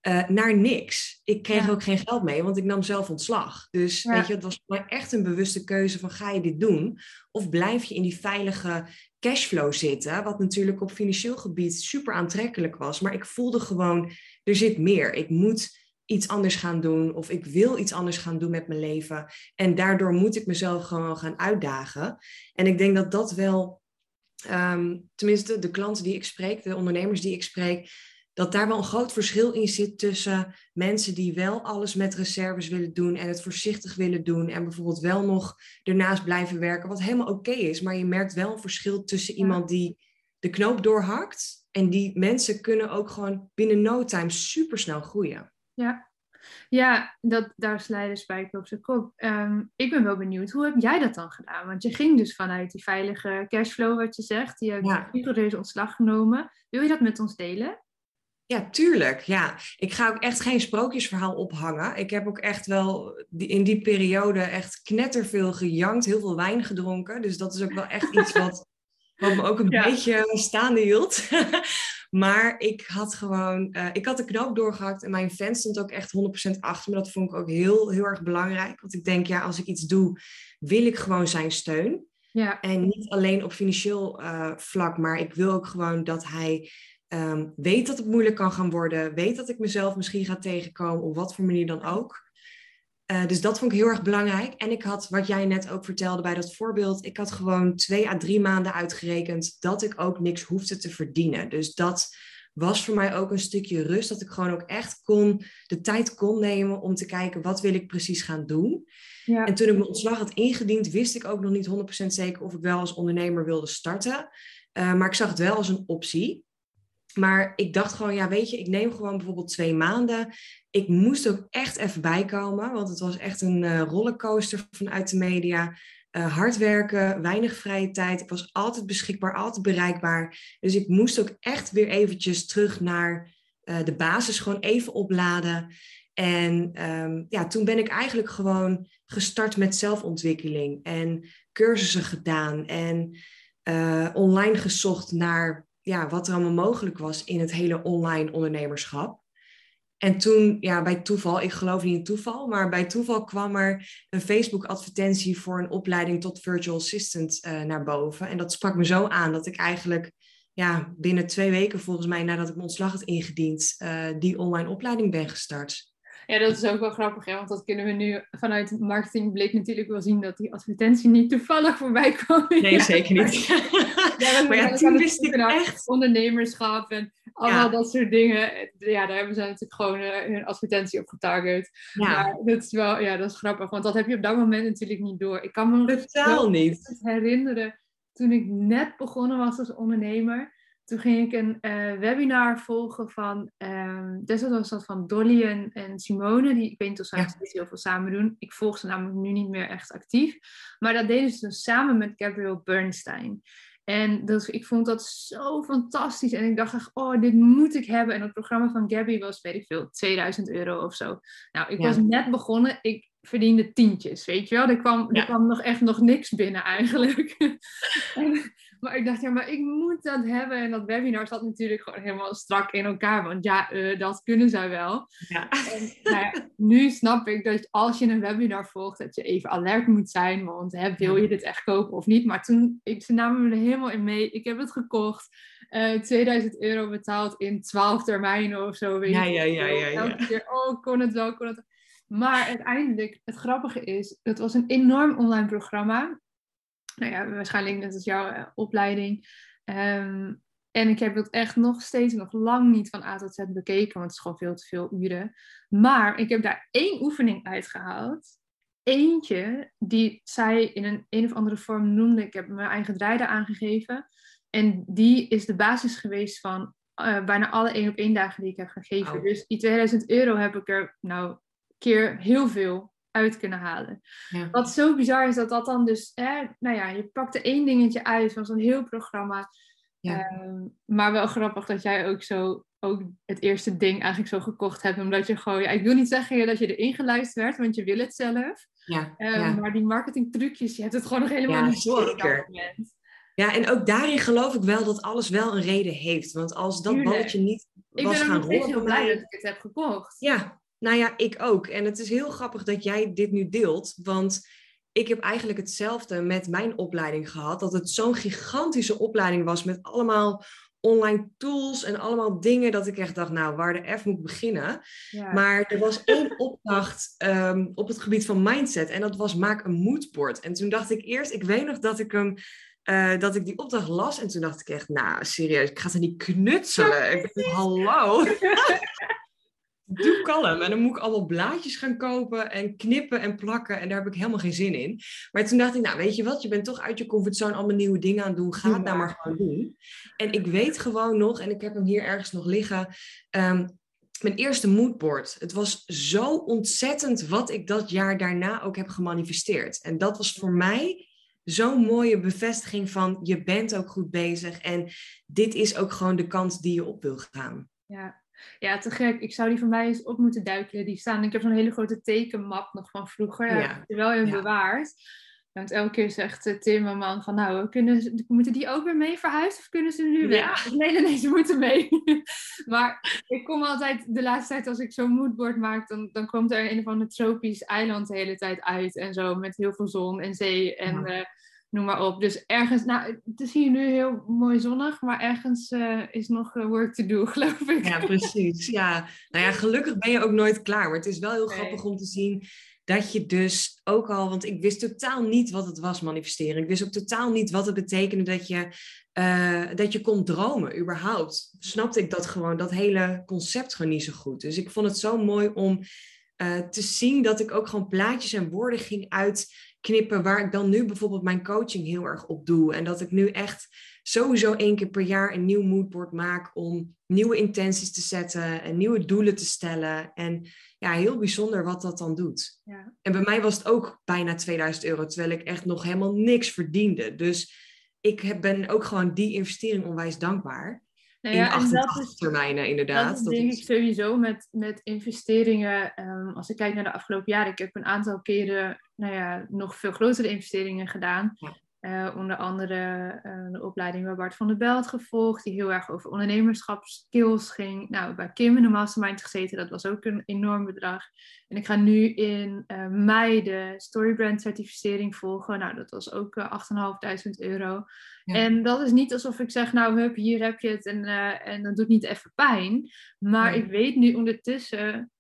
Uh, naar niks. Ik kreeg ook geen geld mee, want ik nam zelf ontslag. Dus weet je, het was maar echt een bewuste keuze van ga je dit doen? Of blijf je in die veilige cashflow zitten? Wat natuurlijk op financieel gebied super aantrekkelijk was. Maar ik voelde gewoon, er zit meer. Ik moet iets anders gaan doen of ik wil iets anders gaan doen met mijn leven. En daardoor moet ik mezelf gewoon gaan uitdagen. En ik denk dat dat wel, um, tenminste de klanten die ik spreek, de ondernemers die ik spreek, dat daar wel een groot verschil in zit tussen mensen die wel alles met reserves willen doen en het voorzichtig willen doen en bijvoorbeeld wel nog ernaast blijven werken, wat helemaal oké is. Maar je merkt wel een verschil tussen iemand die de knoop doorhakt en die mensen kunnen ook gewoon binnen no time supersnel groeien. Ja, ja, dat, daar slijden spijker op zijn kop. Um, ik ben wel benieuwd, hoe heb jij dat dan gedaan? Want je ging dus vanuit die veilige cashflow, wat je zegt. Je hebt ja. deze ontslag genomen. Wil je dat met ons delen? Ja, tuurlijk. Ja. Ik ga ook echt geen sprookjesverhaal ophangen. Ik heb ook echt wel in die periode echt knetterveel gejankt, heel veel wijn gedronken. Dus dat is ook wel echt iets wat, [LAUGHS] wat me ook een beetje staande hield. [LAUGHS] maar ik had gewoon, uh, ik had de knoop doorgehakt en mijn fan stond ook echt 100% achter me. Dat vond ik ook heel, heel erg belangrijk. Want ik denk, ja, als ik iets doe, wil ik gewoon zijn steun. Ja. En niet alleen op financieel uh, vlak, maar ik wil ook gewoon dat hij Um, weet dat het moeilijk kan gaan worden. Weet dat ik mezelf misschien ga tegenkomen, op wat voor manier dan ook. Uh, dus dat vond ik heel erg belangrijk. En ik had, wat jij net ook vertelde bij dat voorbeeld, ik had gewoon twee à drie maanden uitgerekend dat ik ook niks hoefde te verdienen. Dus dat was voor mij ook een stukje rust, dat ik gewoon ook echt kon, de tijd kon nemen om te kijken wat wil ik precies gaan doen. Ja. En toen ik mijn ontslag had ingediend, wist ik ook nog niet 100% zeker of ik wel als ondernemer wilde starten. Uh, maar ik zag het wel als een optie. Maar ik dacht gewoon, ja, weet je, ik neem gewoon bijvoorbeeld twee maanden. Ik moest ook echt even bijkomen, want het was echt een uh, rollercoaster vanuit de media. Uh, hard werken, weinig vrije tijd. Ik was altijd beschikbaar, altijd bereikbaar. Dus ik moest ook echt weer eventjes terug naar uh, de basis, gewoon even opladen. En um, ja, toen ben ik eigenlijk gewoon gestart met zelfontwikkeling en cursussen gedaan en online gezocht naar ja, wat er allemaal mogelijk was in het hele online ondernemerschap. En toen, ja, bij toeval, ik geloof niet in toeval, maar bij toeval kwam er een Facebook-advertentie voor een opleiding tot virtual assistant uh, naar boven. En dat sprak me zo aan dat ik eigenlijk ja, binnen twee weken, volgens mij, nadat ik mijn ontslag had ingediend, uh, die online opleiding ben gestart. Ja, dat is ook wel grappig, hè? want dat kunnen we nu vanuit marketingblik natuurlijk wel zien dat die advertentie niet toevallig voorbij kwam. Nee, zeker niet. ja, maar ja, toen wist ik echt... Ondernemerschap en allemaal dat soort dingen. Ja, daar hebben ze natuurlijk gewoon uh, hun advertentie op getarget. Ja. Maar dat is wel, ja, dat is grappig, want dat heb je op dat moment natuurlijk niet door. Ik kan me Totaal niet. herinneren toen ik net begonnen was als ondernemer toen ging ik een uh, webinar volgen van, um, was dat van Dolly en, en, Simone. Die, ik weet niet of ze ja. steeds heel veel samen doen. Ik volg ze namelijk nu niet meer echt actief. Maar dat deden ze dus samen met Gabriel Bernstein. En dus, ik vond dat zo fantastisch. En ik dacht echt, oh, dit moet ik hebben. En het programma van Gabby was, weet ik veel, 2000 euro of zo. Nou, ik was net begonnen. Ik verdiende tientjes, weet je wel. Er kwam, ja. er kwam nog echt nog niks binnen eigenlijk. [LAUGHS] Maar ik dacht, ja, maar ik moet dat hebben. En dat webinar zat natuurlijk gewoon helemaal strak in elkaar. Want ja, uh, dat kunnen zij wel. Ja. En, nou ja, nu snap ik dat als je een webinar volgt, dat je even alert moet zijn. Want hè, wil je dit echt kopen of niet? Maar toen, ik, ze namen me er helemaal in mee. Ik heb het gekocht. Uh, eh, 2000 euro betaald in 12 termijnen of zo. Weet ja, ja, ja, ja, ja. Elke keer, oh, kon het wel, kon het Maar uiteindelijk, het grappige is, het was een enorm online programma nou ja, waarschijnlijk net als jouw uh, opleiding. Um, en ik heb het echt nog steeds nog lang niet van A tot Z bekeken, want het is gewoon veel te veel uren. Maar ik heb daar één oefening uitgehaald. Eentje die zij in een een of andere vorm noemde. Ik heb mijn eigen draaier aangegeven. En die is de basis geweest van uh, bijna alle één op één dagen die ik heb gegeven. Oh. Dus die 2000 euro heb ik er nou keer heel veel uit kunnen halen. Ja. Wat zo bizar is dat dat dan dus, hè, nou ja, je pakt er één dingetje uit van zo'n heel programma. Ja. Ehm, maar wel grappig dat jij ook zo ook het eerste ding eigenlijk zo gekocht hebt. Omdat je gewoon, ja, ik wil niet zeggen dat je erin geluisterd werd, want je wil het zelf. Ja, um, Maar die marketing trucjes, je hebt het gewoon nog helemaal niet door op dat moment. Ja, en ook daarin geloof ik wel dat alles wel een reden heeft. Want als dat balletje niet was gaan rollen... Ik ben heel blij dat ik het heb gekocht. Ja, nou ja, ik ook. En het is heel grappig dat jij dit nu deelt, want ik heb eigenlijk hetzelfde met mijn opleiding gehad. Dat het zo'n gigantische opleiding was met allemaal online tools en allemaal dingen dat ik echt dacht, nou, waar de F moet beginnen? Maar er was één [LAUGHS] opdracht um, op het gebied van mindset en dat was maak een moodboard. En toen dacht ik eerst, ik weet nog dat ik hem uh, dat ik die opdracht las en toen dacht ik echt, nou serieus, ik ga ze niet knutselen. Ik ben, hallo. [LAUGHS] doe kalm. En dan moet ik allemaal blaadjes gaan kopen en knippen en plakken. En daar heb ik helemaal geen zin in. Maar toen dacht ik, nou weet je wat, je bent toch uit je comfortzone allemaal nieuwe dingen aan het doen. Ga het nou maar gewoon doen. En ik weet gewoon nog, en ik heb hem hier ergens nog liggen. Ehm, mijn eerste moodboard. Het was zo ontzettend wat ik dat jaar daarna ook heb gemanifesteerd. En dat was voor mij zo'n mooie bevestiging van je bent ook goed bezig. En dit is ook gewoon de kant die je op wil gaan. Ja, ja, te gek. Ik zou die van mij eens op moeten duikelen. Die staan. Ik heb zo'n hele grote tekenmap nog van vroeger. Ja. Heb ik wel in bewaard. Want elke keer zegt de timmerman van nou, kunnen moeten die ook weer mee verhuizen of kunnen ze nu weer? Nee, nee, nee, ze moeten mee. [LAUGHS] maar ik kom altijd, de laatste tijd als ik zo'n moodboard maak, dan, dan komt er een of ander tropisch eiland de hele tijd uit en zo, met heel veel zon en zee en uh, noem maar op. Dus ergens, nou, het is hier nu heel mooi zonnig, maar ergens uh, is nog eh, work to do, [LAUGHS] geloof ik. Ja, precies. Ja, nou ja, [LAUGHS] gelukkig ben je ook nooit klaar. Maar het is wel heel grappig om te zien dat je dus ook al, want ik wist totaal niet wat het was manifesteren. Ik wist ook totaal niet wat het betekende dat je, uh, dat je kon dromen, überhaupt. Snapte ik dat gewoon, dat hele concept gewoon niet zo goed. Dus ik vond het zo mooi om te zien dat ik ook gewoon plaatjes en woorden ging uit knippen waar ik dan nu bijvoorbeeld mijn coaching heel erg op doe. En dat ik nu echt sowieso één keer per jaar een nieuw moodboard maak om nieuwe intenties te zetten en nieuwe doelen te stellen. En ja, heel bijzonder wat dat dan doet. Ja. En bij mij was het ook bijna 2000 euro, terwijl ik echt nog helemaal niks verdiende. Dus ik ben ook gewoon die investering onwijs dankbaar. Nou ja, in 88 termijnen, inderdaad. Dat, denk ik sowieso met, met investeringen. Um, als ik kijk naar de afgelopen jaren, ik heb een aantal keren nou ja, nog veel grotere investeringen gedaan. Uh, onder andere uh, de opleiding bij Bart van der Belt gevolgd, die heel erg over ondernemerschapskills ging. Nou, bij Kim in de mastermind gezeten, dat was ook een enorm bedrag. En ik ga nu in uh, mei de Storybrand certificering volgen. Nou, dat was ook 8.500 euro. En dat is niet alsof ik zeg, nou, hup, hier heb je het en, en dat doet niet even pijn. Maar ik weet nu ondertussen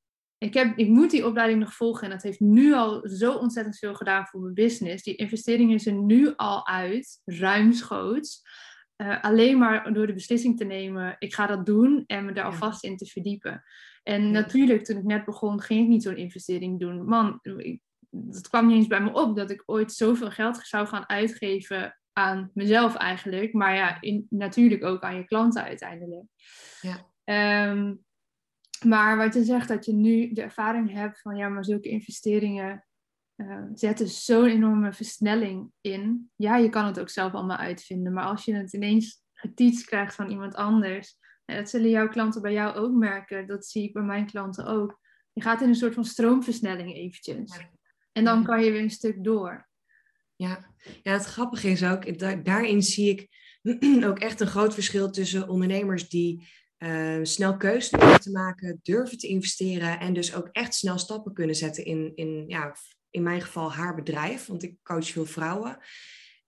ik, heb, ik moet die opleiding nog volgen en dat heeft nu al zo ontzettend veel gedaan voor mijn business. Die investering is er nu al uit, ruimschoots. Uh, alleen maar door de beslissing te nemen, ik ga dat doen en me daar alvast in te verdiepen. En natuurlijk, toen ik net begon, ging ik niet zo'n investering doen. Man, het kwam niet eens bij me op dat ik ooit zoveel geld zou gaan uitgeven aan mezelf eigenlijk. Maar ja, in, natuurlijk ook aan je klanten uiteindelijk. Ja. Ehm, maar wat je zegt, dat je nu de ervaring hebt van ja, maar zulke investeringen uh, zetten zo'n enorme versnelling in. Ja, je kan het ook zelf allemaal uitvinden, maar als je het ineens geteacht krijgt van iemand anders, en dat zullen jouw klanten bij jou ook merken, dat zie ik bij mijn klanten ook. Je gaat in een soort van stroomversnelling eventjes. En dan kan je weer een stuk door. Ja, ja het grappige is ook, daarin zie ik [CLEARS THROAT] ook echt een groot verschil tussen ondernemers die uh, snel keuzes te maken, durven te investeren en dus ook echt snel stappen kunnen zetten in, in, ja, in mijn geval haar bedrijf, want ik coach veel vrouwen.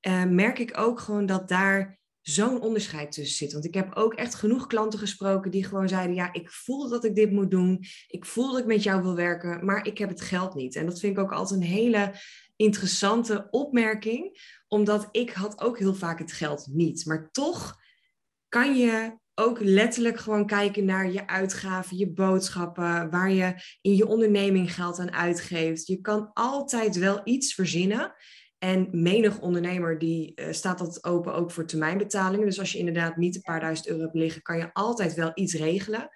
Uh, merk ik ook gewoon dat daar zo'n onderscheid tussen zit. Want ik heb ook echt genoeg klanten gesproken die gewoon zeiden: Ja, ik voel dat ik dit moet doen. Ik voel dat ik met jou wil werken, maar ik heb het geld niet. En dat vind ik ook altijd een hele interessante opmerking, omdat ik had ook heel vaak het geld niet. Maar toch kan je ook letterlijk gewoon kijken naar je uitgaven, je boodschappen, waar je in je onderneming geld aan uitgeeft. Je kan altijd wel iets verzinnen. En menig ondernemer die uh, staat dat open ook voor termijnbetalingen. Dus als je inderdaad niet een paar duizend euro hebt liggen, kan je altijd wel iets regelen.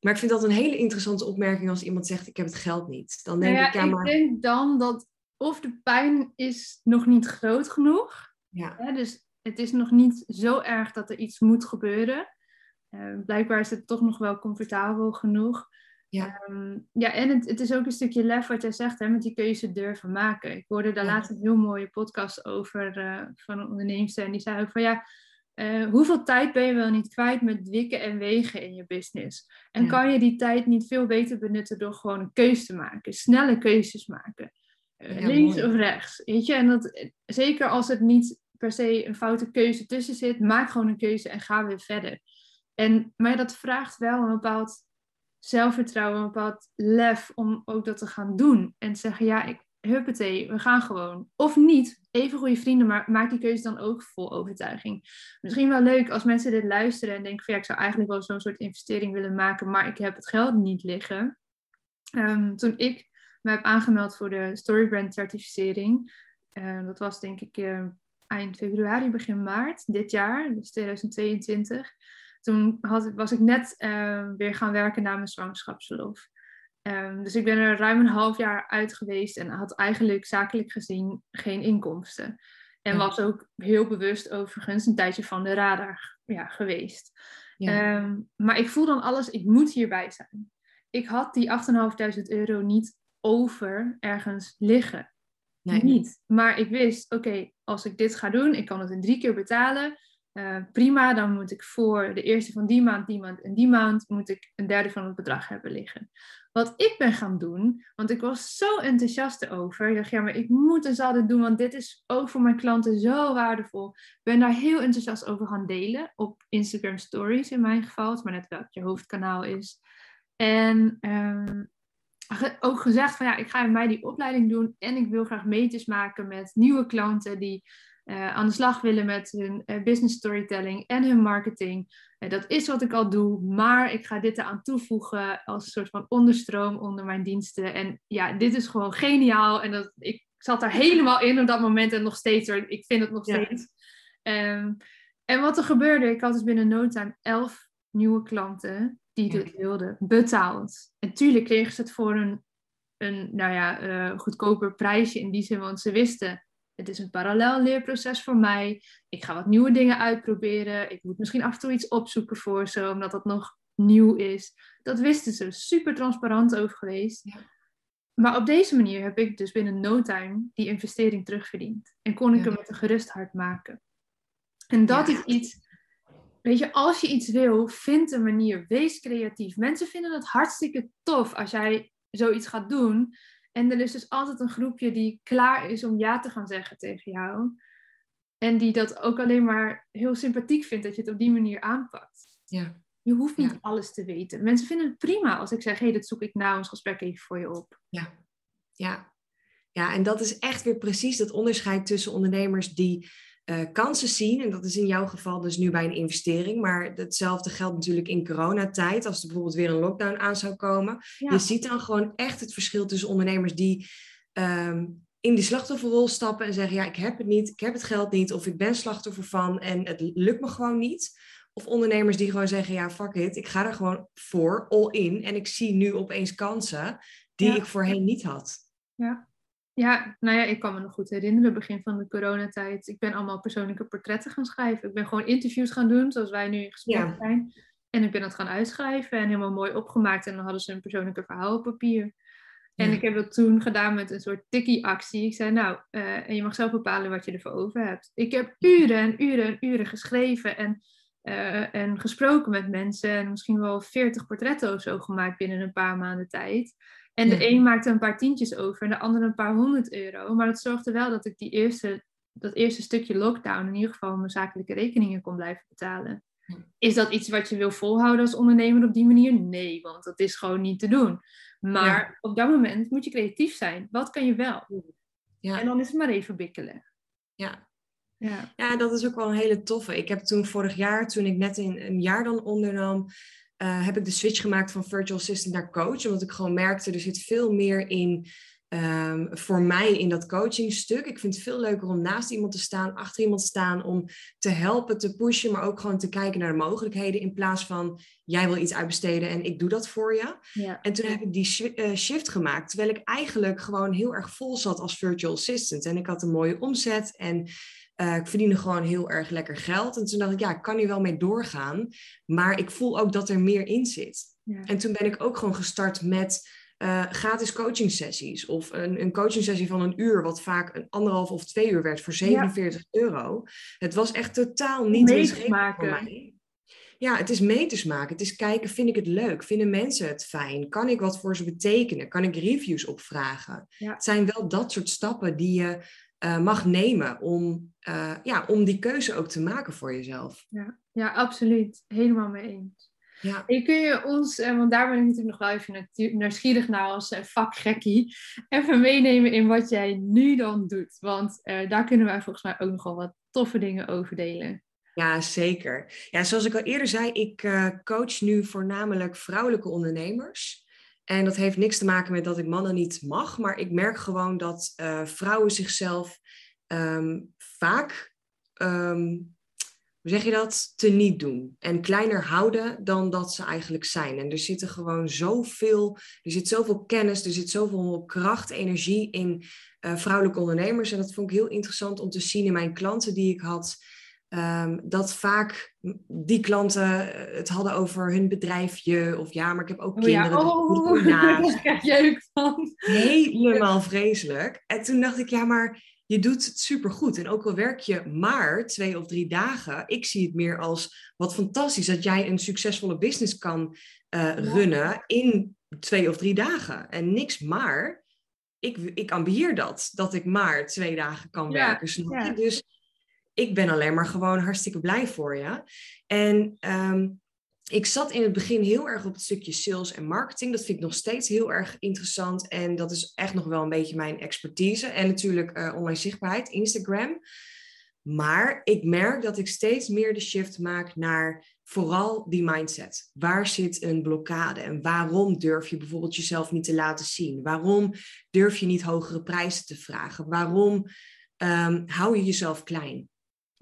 Maar ik vind dat een hele interessante opmerking als iemand zegt: Ik heb het geld niet. Dan denk nou ik, ja, maar. Ik denk dan dat of de pijn is nog niet groot genoeg. Ja. Hè, dus het is nog niet zo erg dat er iets moet gebeuren. Uh, blijkbaar is het toch nog wel comfortabel genoeg. Ja, um, ja en het, het, is ook een stukje lef wat jij zegt, hè, met die keuze durven maken. Ik hoorde daar laatst een heel mooie podcast over uh, van een onderneemster. En die zei ook van ja, uh, hoeveel tijd ben je wel niet kwijt met wikken en wegen in je business? En ja. kan je die tijd niet veel beter benutten door gewoon een keuze te maken, snelle keuzes maken? Ja, links mooi. of rechts, weet je? En dat, zeker als het niet per se een foute keuze tussen zit, maak gewoon een keuze en ga weer verder. En, maar dat vraagt wel een bepaald zelfvertrouwen, een bepaald lef om ook dat te gaan doen. En zeggen, ja, ik, huppatee, we gaan gewoon. Of niet, even goede vrienden, maar maak die keuze dan ook vol overtuiging. Misschien wel leuk als mensen dit luisteren en denken van ja, ik zou eigenlijk wel zo'n soort investering willen maken, maar ik heb het geld niet liggen. Um, toen ik me heb aangemeld voor de Storybrand certificering, uh, dat was denk ik uh, eind februari, begin maart dit jaar, dus 2022 toen had, was ik net uh, weer gaan werken na mijn zwangerschapsverlof. Um, dus ik ben er ruim een half jaar uit geweest en had eigenlijk zakelijk gezien geen inkomsten. En was ook heel bewust overigens een tijdje van de radar ja, geweest. Ja. Um, maar ik voel dan alles, ik moet hierbij zijn. Ik had die 8.500 euro niet over ergens liggen. Nee. Niet. Maar ik wist, oké, als ik dit ga doen, ik kan het in drie keer betalen. Uh, prima, dan moet ik voor de eerste van die maand, die maand en die maand, moet ik een derde van het bedrag hebben liggen. Wat ik ben gaan doen, want ik was zo enthousiast erover. Ik dacht, ja, maar ik moet dus altijd doen, want dit is ook voor mijn klanten zo waardevol. Ik ben daar heel enthousiast over gaan delen, op Instagram Stories in mijn geval. Het maar net welk je hoofdkanaal is. En um, ook gezegd van, ja, ik ga mij die opleiding doen en ik wil graag meters maken met nieuwe klanten die uh, aan de slag willen met hun uh, business storytelling en hun marketing. Uh, dat is wat ik al doe, maar ik ga dit eraan toevoegen als een soort van onderstroom onder mijn diensten. En ja, dit is gewoon geniaal. En dat, ik zat daar helemaal in op dat moment en nog steeds. Ik vind het nog steeds. Ja. Um, en wat er gebeurde, ik had dus binnen no time elf nieuwe klanten die ja. dit wilden, betaald. En tuurlijk kregen ze het voor een, een nou ja, goedkoper prijsje in die zin, want ze wisten het is een parallel leerproces voor mij. Ik ga wat nieuwe dingen uitproberen. Ik moet misschien af en toe iets opzoeken voor ze, omdat dat nog nieuw is. Dat wisten ze. Super transparant over geweest. Ja. Maar op deze manier heb ik dus binnen no time die investering terugverdiend. En kon ik ja. hem met een gerust hart maken. En dat ja. is iets. Weet je, als je iets wil, vind een manier. Wees creatief. Mensen vinden het hartstikke tof als jij zoiets gaat doen. En er is dus altijd een groepje die klaar is om ja te gaan zeggen tegen jou. En die dat ook alleen maar heel sympathiek vindt dat je het op die manier aanpakt. Ja. Je hoeft niet ja. alles te weten. Mensen vinden het prima als ik zeg, hé, hey, dat zoek ik na ons gesprek even voor je op. Ja, ja. Ja, en dat is echt weer precies dat onderscheid tussen ondernemers die uh, kansen zien. En dat is in jouw geval dus nu bij een investering. Maar hetzelfde geldt natuurlijk in coronatijd. Als er bijvoorbeeld weer een lockdown aan zou komen. Ja. Je ziet dan gewoon echt het verschil tussen ondernemers die um, in die slachtofferrol stappen en zeggen: Ja, ik heb het niet, ik heb het geld niet. Of ik ben slachtoffer van en het lukt me gewoon niet. Of ondernemers die gewoon zeggen: Ja, fuck it, ik ga er gewoon voor, all in. En ik zie nu opeens kansen die ja. ik voorheen niet had. Ja. Ja, nou ja, ik kan me nog goed herinneren, begin van de coronatijd. Ik ben allemaal persoonlijke portretten gaan schrijven. Ik ben gewoon interviews gaan doen, zoals wij nu in gesprek ja. zijn. En ik ben dat gaan uitschrijven en helemaal mooi opgemaakt. En dan hadden ze een persoonlijke verhaal op papier. En ik heb dat toen gedaan met een soort tikkie-actie. Ik zei, nou, uh, en je mag zelf bepalen wat je ervoor over hebt. Ik heb uren en uren en uren geschreven en, uh, en gesproken met mensen. En misschien wel 40 portretten of zo gemaakt binnen een paar maanden tijd. En de een maakte een paar tientjes over en de ander een paar honderd euro. Maar dat zorgde wel dat ik die eerste, dat eerste stukje lockdown in ieder geval mijn zakelijke rekeningen kon blijven betalen. Is dat iets wat je wil volhouden als ondernemer op die manier? Nee, want dat is gewoon niet te doen. Maar op dat moment moet je creatief zijn. Wat kan je wel? Ja. En dan is het maar even bikkelen. Ja. Ja. ja, dat is ook wel een hele toffe. Ik heb toen vorig jaar, toen ik net in een jaar dan ondernam, uh, heb ik de switch gemaakt van virtual assistant naar coach. Omdat ik gewoon merkte, er zit veel meer in um, voor mij in dat coachingstuk. Ik vind het veel leuker om naast iemand te staan, achter iemand te staan, om te helpen, te pushen, maar ook gewoon te kijken naar de mogelijkheden in plaats van jij wil iets uitbesteden en ik doe dat voor je. Ja. En toen heb ik die uh, shift gemaakt, terwijl ik eigenlijk gewoon heel erg vol zat als virtual assistant. En ik had een mooie omzet en uh, ik verdiende gewoon heel erg lekker geld. En toen dacht ik, ja, ik kan hier wel mee doorgaan, maar ik voel ook dat er meer in zit. Ja. En toen ben ik ook gewoon gestart met uh, gratis coaching sessies of een, een coaching sessie van een uur, wat vaak een anderhalf of twee uur werd voor 47 euro. Het was echt totaal niet winstgevend voor mij. Ja, het is meters maken. Het is kijken, vind ik het leuk? Vinden mensen het fijn? Kan ik wat voor ze betekenen? Kan ik reviews opvragen? Het zijn wel dat soort stappen die je uh, mag nemen om, uh, ja, om die keuze ook te maken voor jezelf. Ja, ja absoluut. Helemaal mee eens. Ja. En kun je ons, eh, want daar ben ik natuurlijk nog wel even nieuwsgierig naar als eh, vakgekkie, even meenemen in wat jij nu dan doet? Want uh, daar kunnen wij volgens mij ook nogal wat toffe dingen over delen. Ja, zeker. Ja, zoals ik al eerder zei, ik coach nu voornamelijk vrouwelijke ondernemers. En dat heeft niks te maken met dat ik mannen niet mag, maar ik merk gewoon dat uh, vrouwen zichzelf um, vaak um, hoe zeg je dat, te niet doen. En kleiner houden dan dat ze eigenlijk zijn. En er zitten gewoon zoveel, er zit zoveel kennis, er zit zoveel kracht, energie in uh, vrouwelijke ondernemers. En dat vond ik heel interessant om te zien in mijn klanten die ik had. Um, dat vaak die klanten eh, het hadden over hun bedrijfje. Of ja, maar ik heb ook oh, kinderen. Ja. Oh, [LAUGHS] daar krijg jeuk van. Helemaal vreselijk. En toen dacht ik, ja, maar je doet het supergoed. En ook al werk je maar twee of drie dagen, ik zie het meer als wat fantastisch dat jij een succesvolle business kan uh, runnen in twee of drie dagen. En niks maar. Ik, ik ambieer dat, dat ik maar twee dagen kan werken. Snap je? Dus ik ben alleen maar gewoon hartstikke blij voor je. En um, ik zat in het begin heel erg op het stukje sales en marketing. Dat vind ik nog steeds heel erg interessant. En dat is echt nog wel een beetje mijn expertise. En natuurlijk uh, online zichtbaarheid, Instagram. Maar ik merk dat ik steeds meer de shift maak naar vooral die mindset. Waar zit een blokkade en waarom durf je bijvoorbeeld jezelf niet te laten zien? Waarom durf je niet hogere prijzen te vragen? Waarom um, hou je jezelf klein?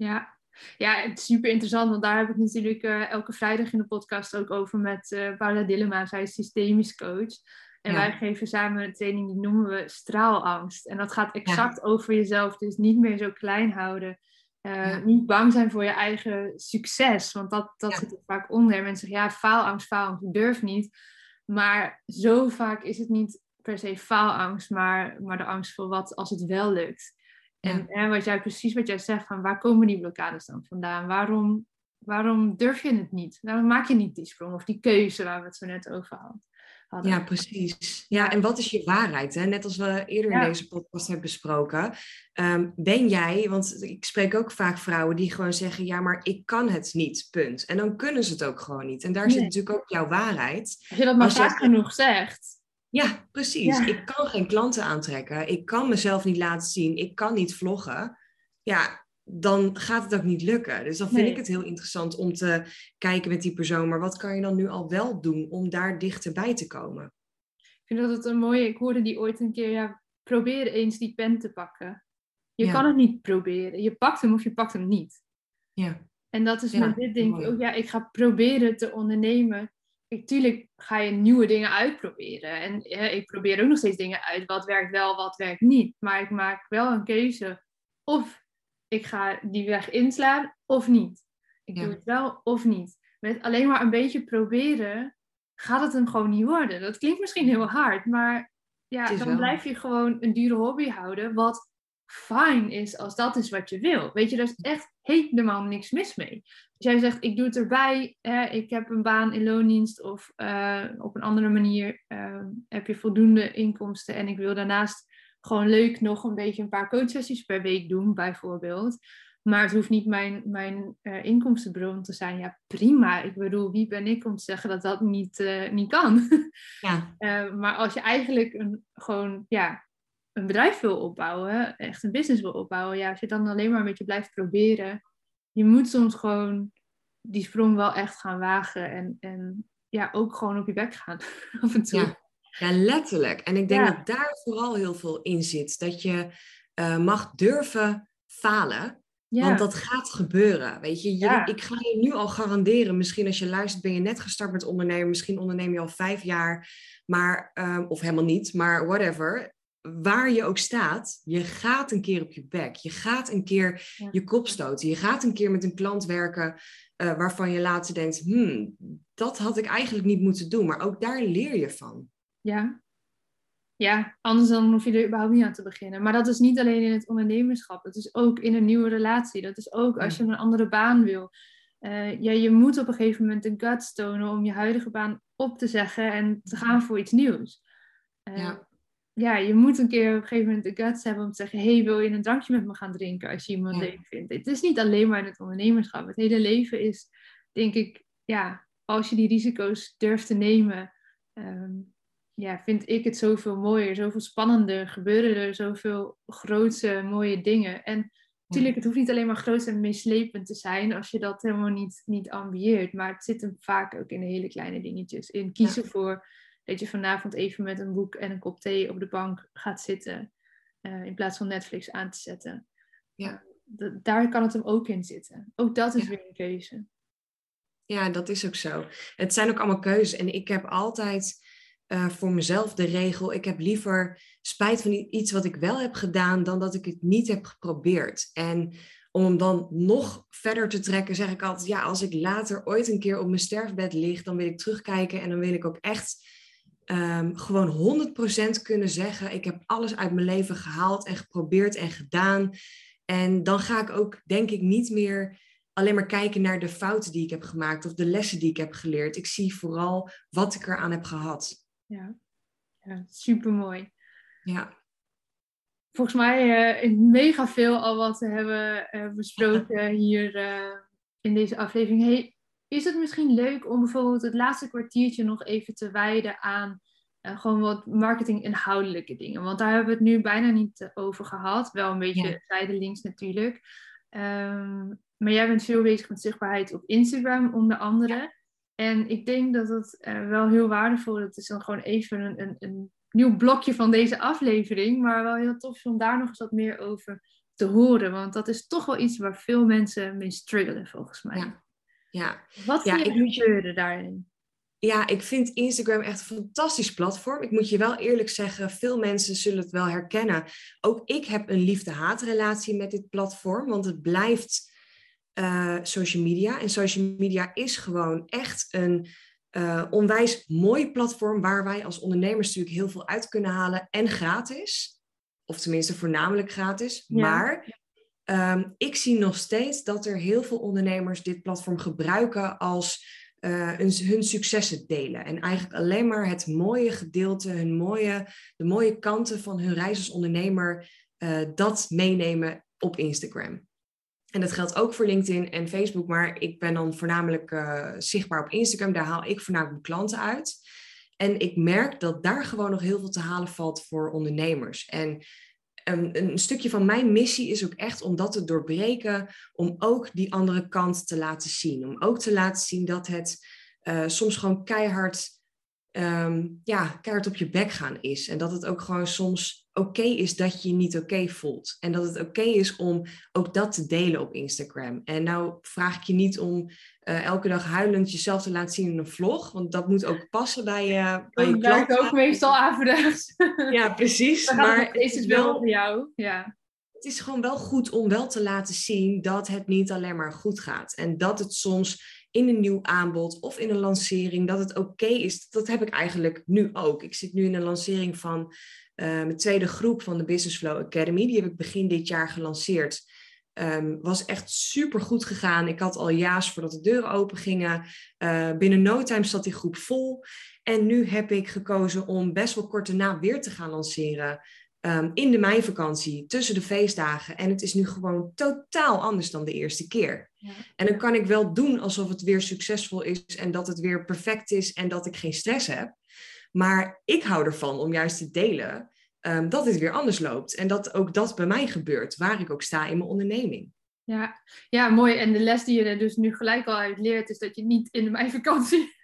Ja, ja, het is super interessant, want daar heb ik natuurlijk uh, elke vrijdag in de podcast ook over met uh, Paula Dillema. Zij is systemisch coach. En wij geven samen een training die noemen we straalangst. En dat gaat exact over jezelf. Dus niet meer zo klein houden. Uh, Niet bang zijn voor je eigen succes. Want dat, dat zit er vaak onder. Mensen zeggen, ja, faalangst, faalangst, ik durf niet. Maar zo vaak is het niet per se faalangst, maar, maar de angst voor wat als het wel lukt. En, en wat jij precies wat jij zegt, van waar komen die blokkades dan vandaan? Waarom, waarom durf je het niet? Waarom maak je niet die sprong of die keuze waar we het zo net over hadden? Ja, precies. Ja, en wat is je waarheid? Hè? Net als we eerder in deze podcast hebben besproken. Ehm, ben jij, want ik spreek ook vaak vrouwen die gewoon zeggen: Ja, maar ik kan het niet, punt. En dan kunnen ze het ook gewoon niet. En daar zit natuurlijk ook jouw waarheid. Als je dat maar vaak genoeg zegt. Ja, precies. Ik kan geen klanten aantrekken. Ik kan mezelf niet laten zien. Ik kan niet vloggen. Ja, dan gaat het ook niet lukken. Dus dan vind ik het heel interessant om te kijken met die persoon. Maar wat kan je dan nu al wel doen om daar dichterbij te komen? Ik vind dat het een mooie... Ik hoorde die ooit een keer... Ja, probeer eens die pen te pakken. Je kan het niet proberen. Je pakt hem of je pakt hem niet. Ja. En dat is met dit denk ik ook... Ja, ik ga proberen te ondernemen tuurlijk ga je nieuwe dingen uitproberen. En ik probeer ook nog steeds dingen uit. Wat werkt wel, wat werkt niet. Maar ik maak wel een keuze. Of ik ga die weg inslaan, of niet. Ik doe het wel, of niet. Met alleen maar een beetje proberen, gaat het hem gewoon niet worden. Dat klinkt misschien heel hard, maar ja, dan blijf je gewoon een dure hobby houden, wat fijn is als dat is wat je wil. Weet je, daar is echt helemaal niks mis mee. Als jij zegt, ik doe het erbij, hè, ik heb een baan in loondienst of uh, op een andere manier uh, heb je voldoende inkomsten en ik wil daarnaast gewoon leuk nog een beetje een paar coachsessies per week doen, bijvoorbeeld. Maar het hoeft niet mijn, mijn uh, inkomstenbron te zijn. Ja, prima. Ik bedoel, wie ben ik om te zeggen dat dat niet, uh, niet kan? [LAUGHS] Ja. maar als je eigenlijk een, gewoon ja, een bedrijf wil opbouwen, echt een business wil opbouwen, ja, als je dan alleen maar een beetje blijft proberen, je moet soms gewoon die sprong wel echt gaan wagen en, en ja, ook gewoon op je bek gaan [LAUGHS] af en toe. Ja, ja letterlijk. En ik denk dat daar vooral heel veel in zit. Dat je mag durven falen. Ja. Want dat gaat gebeuren, weet je. je Ik ga je nu al garanderen, misschien als je luistert ben je net gestart met ondernemen, misschien onderneem je al vijf jaar, maar, um, of helemaal niet, maar whatever. Waar je ook staat, je gaat een keer op je bek. Je gaat een keer je kop stoten. Je gaat een keer met een klant werken uh, waarvan je later denkt, hmm, dat had ik eigenlijk niet moeten doen. Maar ook daar leer je van. Ja, ja, anders dan hoef je er überhaupt niet aan te beginnen. Maar dat is niet alleen in het ondernemerschap. Dat is ook in een nieuwe relatie. Dat is ook als je een andere baan wil. Uh, ja, je moet op een gegeven moment de guts tonen om je huidige baan op te zeggen en te gaan voor iets nieuws. Uh, ja. Ja, je moet een keer op een gegeven moment de guts hebben om te zeggen: hey, wil je een drankje met me gaan drinken als je iemand ja. leuk vindt? Het is niet alleen maar in het ondernemerschap. Het hele leven is, denk ik, ja, als je die risico's durft te nemen. Um, ja, vind ik het zoveel mooier, zoveel spannender. Gebeuren er zoveel grootse, mooie dingen. En natuurlijk, het hoeft niet alleen maar groot en meeslepend te zijn als je dat helemaal niet, niet ambieert. Maar het zit hem vaak ook in de hele kleine dingetjes. In kiezen voor dat je vanavond even met een boek en een kop thee op de bank gaat zitten. Uh, in plaats van Netflix aan te zetten. Ja. daar kan het hem ook in zitten. Ook dat is weer een keuze. Ja, dat is ook zo. Het zijn ook allemaal keuzes. En ik heb altijd uh, voor mezelf de regel: ik heb liever spijt van iets wat ik wel heb gedaan dan dat ik het niet heb geprobeerd. En om hem dan nog verder te trekken, zeg ik altijd: ja, als ik later ooit een keer op mijn sterfbed lig, dan wil ik terugkijken en dan wil ik ook echt um, gewoon 100% kunnen zeggen: ik heb alles uit mijn leven gehaald en geprobeerd en gedaan. En dan ga ik ook, denk ik, niet meer alleen maar kijken naar de fouten die ik heb gemaakt of de lessen die ik heb geleerd. Ik zie vooral wat ik eraan heb gehad ja. ja super mooi. Ja. Volgens mij uh, mega veel al wat we hebben uh, besproken hier uh, in deze aflevering. Hey, is het misschien leuk om bijvoorbeeld het laatste kwartiertje nog even te wijden aan gewoon wat marketing-inhoudelijke dingen? Want daar hebben we het nu bijna niet over gehad. Wel een beetje ja. zijdelings natuurlijk. Um, maar jij bent veel bezig met zichtbaarheid op Instagram onder andere. En ik denk dat het uh, wel heel waardevol is. Het is dan gewoon even een, een, een, nieuw blokje van deze aflevering. Maar wel heel tof om daar nog eens wat meer over te horen. Want dat is toch wel iets waar veel mensen mee struggelen, volgens mij. Ja. Ja. Wat ja, je gebeuren daarin? Ja, ik vind Instagram echt een fantastisch platform. Ik moet je wel eerlijk zeggen, veel mensen zullen het wel herkennen. Ook ik heb een liefde-haatrelatie met dit platform. Want het blijft uh, social media. En social media is gewoon echt een uh, onwijs mooi platform waar wij als ondernemers natuurlijk heel veel uit kunnen halen en gratis. Of tenminste voornamelijk gratis. Maar um, ik zie nog steeds dat er heel veel ondernemers dit platform gebruiken als uh, hun, successen delen. En eigenlijk alleen maar het mooie gedeelte, hun mooie, de mooie kanten van hun reis als ondernemer, uh, dat meenemen op Instagram. En dat geldt ook voor LinkedIn en Facebook, maar ik ben dan voornamelijk uh, zichtbaar op Instagram. Daar haal ik voornamelijk mijn klanten uit. En ik merk dat daar gewoon nog heel veel te halen valt voor ondernemers. En een, stukje van mijn missie is ook echt om dat te doorbreken, om ook die andere kant te laten zien. Om ook te laten zien dat het uh, soms gewoon keihard, um, ja, keihard op je bek gaan is. En dat het ook gewoon soms oké is dat je je niet oké voelt. En dat het oké is om ook dat te delen op Instagram. En nou vraag ik je niet om uh, elke dag huilend jezelf te laten zien in een vlog. Want dat moet ook passen bij, uh, bij je klant. Dat ook meestal averechts. [LAUGHS] Ja, precies. maar is het wel voor jou. Ja. Het is gewoon wel goed om wel te laten zien dat het niet alleen maar goed gaat. En dat het soms in een nieuw aanbod of in een lancering, dat het oké is. Dat heb ik eigenlijk nu ook. Ik zit nu in een lancering van uh, mijn tweede groep van de Business Flow Academy. Die heb ik begin dit jaar gelanceerd. Um, was echt super goed gegaan. Ik had al ja's voordat de deuren open gingen. Uh, binnen no time zat die groep vol. En nu heb ik gekozen om best wel kort daarna weer te gaan lanceren. Um, in de meivakantie, tussen de feestdagen. En het is nu gewoon totaal anders dan de eerste keer. Ja. En dan kan ik wel doen alsof het weer succesvol is en dat het weer perfect is en dat ik geen stress heb. Maar ik hou ervan om juist te delen um, dat het weer anders loopt. En dat ook dat bij mij gebeurt, waar ik ook sta in mijn onderneming. Ja, ja mooi. En de les die je er dus nu gelijk al uit leert, is dat je niet in de meivakantie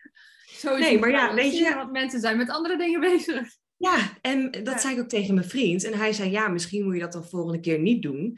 zo Nee, maar ja, weet je... Want mensen zijn met andere dingen bezig. Ja, en dat zei ik ook tegen mijn vriend. En hij zei, ja, misschien moet je dat dan volgende keer niet doen.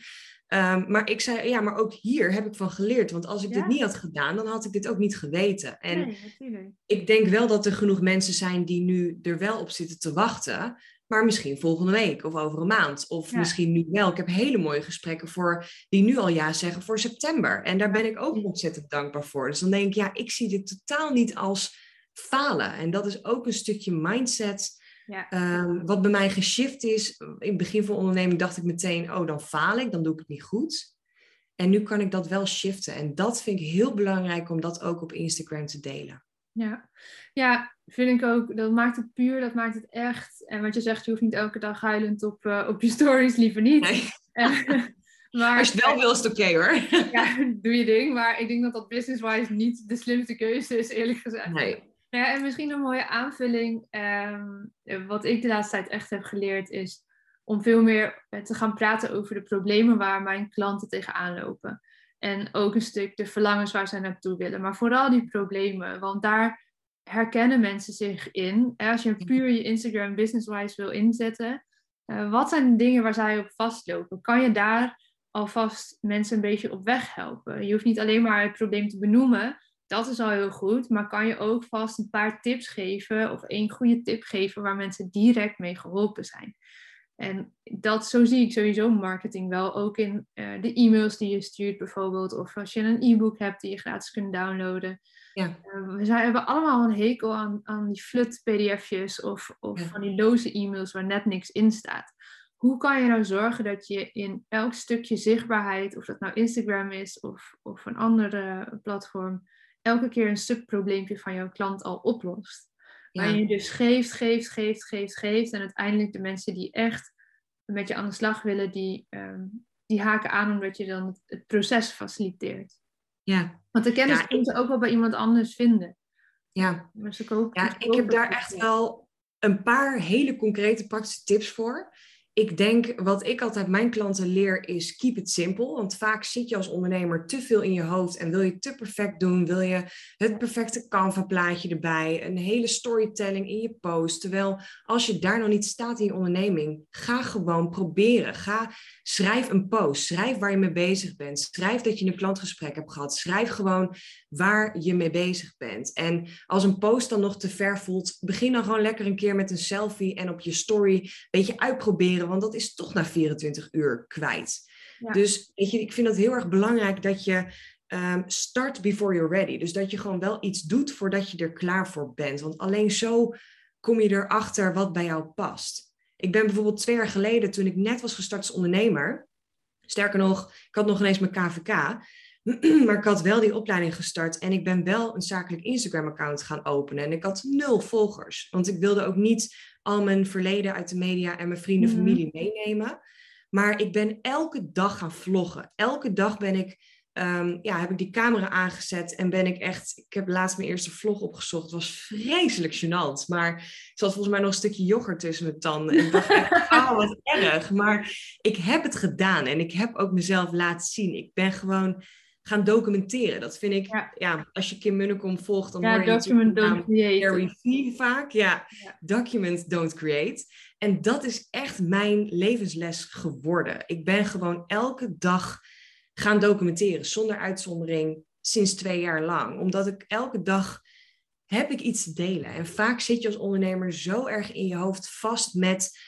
Um, maar ik zei, ja, maar ook hier heb ik van geleerd. Want als ik dit niet had gedaan, dan had ik dit ook niet geweten. En nee, ik denk wel dat er genoeg mensen zijn die nu er wel op zitten te wachten. Maar misschien volgende week of over een maand. Of misschien nu wel. Ik heb hele mooie gesprekken voor die nu al ja zeggen voor september. En daar ben ik ook ontzettend dankbaar voor. Dus dan denk ik, ja, ik zie dit totaal niet als falen. En dat is ook een stukje mindset ja. Ehm, wat bij mij geshift is, in het begin van onderneming dacht ik meteen, oh dan faal ik, dan doe ik het niet goed. En nu kan ik dat wel shiften. En dat vind ik heel belangrijk om dat ook op Instagram te delen. Ja, ja vind ik ook. Dat maakt het puur, dat maakt het echt. En wat je zegt, je hoeft niet elke dag huilend op, uh, op je [LAUGHS] stories, liever niet. Nee. [LAUGHS] maar, Als je het wel wil, is het oké hoor. [LAUGHS] ja, doe je ding. Maar ik denk dat dat business-wise niet de slimste keuze is, eerlijk gezegd. Nee. Ja, en misschien een mooie aanvulling. Ehm, wat ik de laatste tijd echt heb geleerd is om veel meer eh, te gaan praten over de problemen waar mijn klanten tegenaan lopen. En ook een stuk de verlangens waar ze naartoe willen. Maar vooral die problemen, want daar herkennen mensen zich in. Als je puur je Instagram business-wise wil inzetten, uh, wat zijn de dingen waar zij op vastlopen? Kan je daar alvast mensen een beetje op weg helpen? Je hoeft niet alleen maar het probleem te benoemen, dat is al heel goed. Maar kan je ook vast een paar tips geven of één goede tip geven waar mensen direct mee geholpen zijn? En dat, zo zie ik sowieso marketing wel. Ook in uh, de e-mails die je stuurt bijvoorbeeld. Of als je een e-book hebt die je gratis kunt downloaden. Ja. Uh, we zijn, hebben allemaal een hekel aan, aan die flut pdf'jes of, of van die loze e-mails waar net niks in staat. Hoe kan je nou zorgen dat je in elk stukje zichtbaarheid, of dat nou Instagram is of, of een andere platform, elke keer een subprobleempje van jouw klant al oplost. Waar je dus geeft, geeft, geeft, geeft, geeft. En uiteindelijk de mensen die echt met je aan de slag willen, die, ehm, die haken aan omdat je dan het, proces faciliteert. Ja. Want de kennis ja, ze ook wel bij iemand anders vinden. Ja, maar ze kopen, ja ik heb daar echt wel een paar hele concrete praktische tips voor ik denk, wat ik altijd mijn klanten leer, is keep it simple. Want vaak zit je als ondernemer te veel in je hoofd en wil je te perfect doen. Wil je het perfecte Canva-plaatje erbij, een hele storytelling in je post. Terwijl als je daar nog niet staat in je onderneming, ga gewoon proberen. Ga, schrijf een post. Schrijf waar je mee bezig bent. Schrijf dat je een klantgesprek hebt gehad. Schrijf gewoon waar je mee bezig bent. En als een post dan nog te ver voelt, begin dan gewoon lekker een keer met een selfie en op je story een beetje uitproberen want dat is toch na 24 uur kwijt. Dus weet je, ik vind het heel erg belangrijk dat je um, start before you're ready. Dus dat je gewoon wel iets doet voordat je er klaar voor bent. Want alleen zo kom je erachter wat bij jou past. Ik ben bijvoorbeeld twee jaar geleden, toen ik net was gestart als ondernemer, sterker nog, ik had nog ineens mijn KVK, [CLEARS THROAT] maar ik had wel die opleiding gestart en ik ben wel een zakelijk Instagram-account gaan openen. En ik had nul volgers, want ik wilde ook niet al mijn verleden uit de media en mijn vrienden, mhm. familie meenemen. Maar ik ben elke dag gaan vloggen. Elke dag ben ik, um, ja, heb ik die camera aangezet en ben ik echt, ik heb laatst mijn eerste vlog opgezocht. Het was vreselijk gênant, maar er zat volgens mij nog een stukje yoghurt tussen mijn tanden. En ik dacht [LAUGHS] oh, wat erg. Maar ik heb het gedaan en ik heb ook mezelf laten zien. Ik ben gewoon gaan documenteren. Dat vind ik, ja, als je Kim Munnekom volgt, dan ja, hoor je document don't create. Vaak. Ja, document don't create. En dat is echt mijn levensles geworden. Ik ben gewoon elke dag gaan documenteren, zonder uitzondering, sinds twee jaar lang. Omdat ik elke dag heb ik iets te delen. En vaak zit je als ondernemer zo erg in je hoofd vast met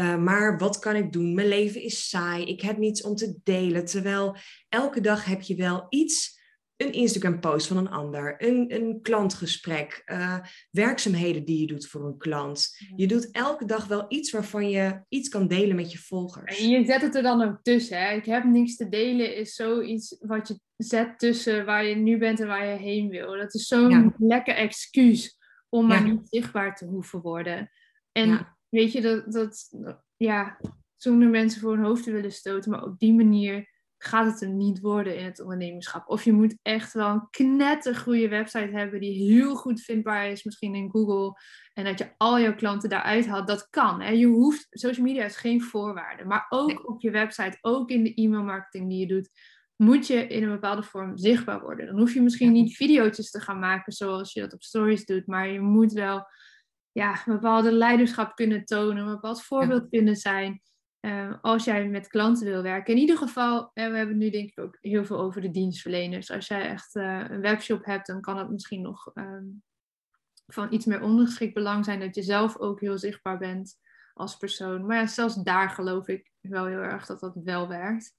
eh, maar wat kan ik doen? Mijn leven is saai. Ik heb niets om te delen. Terwijl elke dag heb je wel iets een Instagram-post van een ander, een, een klantgesprek, uh, werkzaamheden die je doet voor een klant. Je doet elke dag wel iets waarvan je iets kan delen met je volgers. En je zet het er dan ook tussen. Hè? Ik heb niks te delen is zoiets wat je zet tussen waar je nu bent en waar je heen wil. Dat is zo'n lekker excuus om maar niet zichtbaar te hoeven worden. En weet je, dat, dat ja, zonder mensen voor hun hoofd te willen stoten, maar op die manier gaat het er niet worden in het ondernemerschap. Of je moet echt wel een knettergoede website hebben die heel goed vindbaar is, misschien in Google. En dat je al jouw klanten daaruit haalt. Dat kan. Hè? Je hoeft, social media is geen voorwaarde. Maar ook op je website, ook in de e-mail marketing die je doet, moet je in een bepaalde vorm zichtbaar worden. Dan hoef je misschien niet video's te gaan maken zoals je dat op stories doet. Maar je moet wel ja, een bepaalde leiderschap kunnen tonen, een bepaald voorbeeld kunnen zijn. Uh, als jij met klanten wil werken. In ieder geval, en we hebben nu denk ik ook heel veel over de dienstverleners. Als jij echt uh, een webshop hebt, dan kan het misschien nog um, van iets meer ondergeschikt belang zijn dat je zelf ook heel zichtbaar bent als persoon. Maar ja, zelfs daar geloof ik wel heel erg dat dat wel werkt.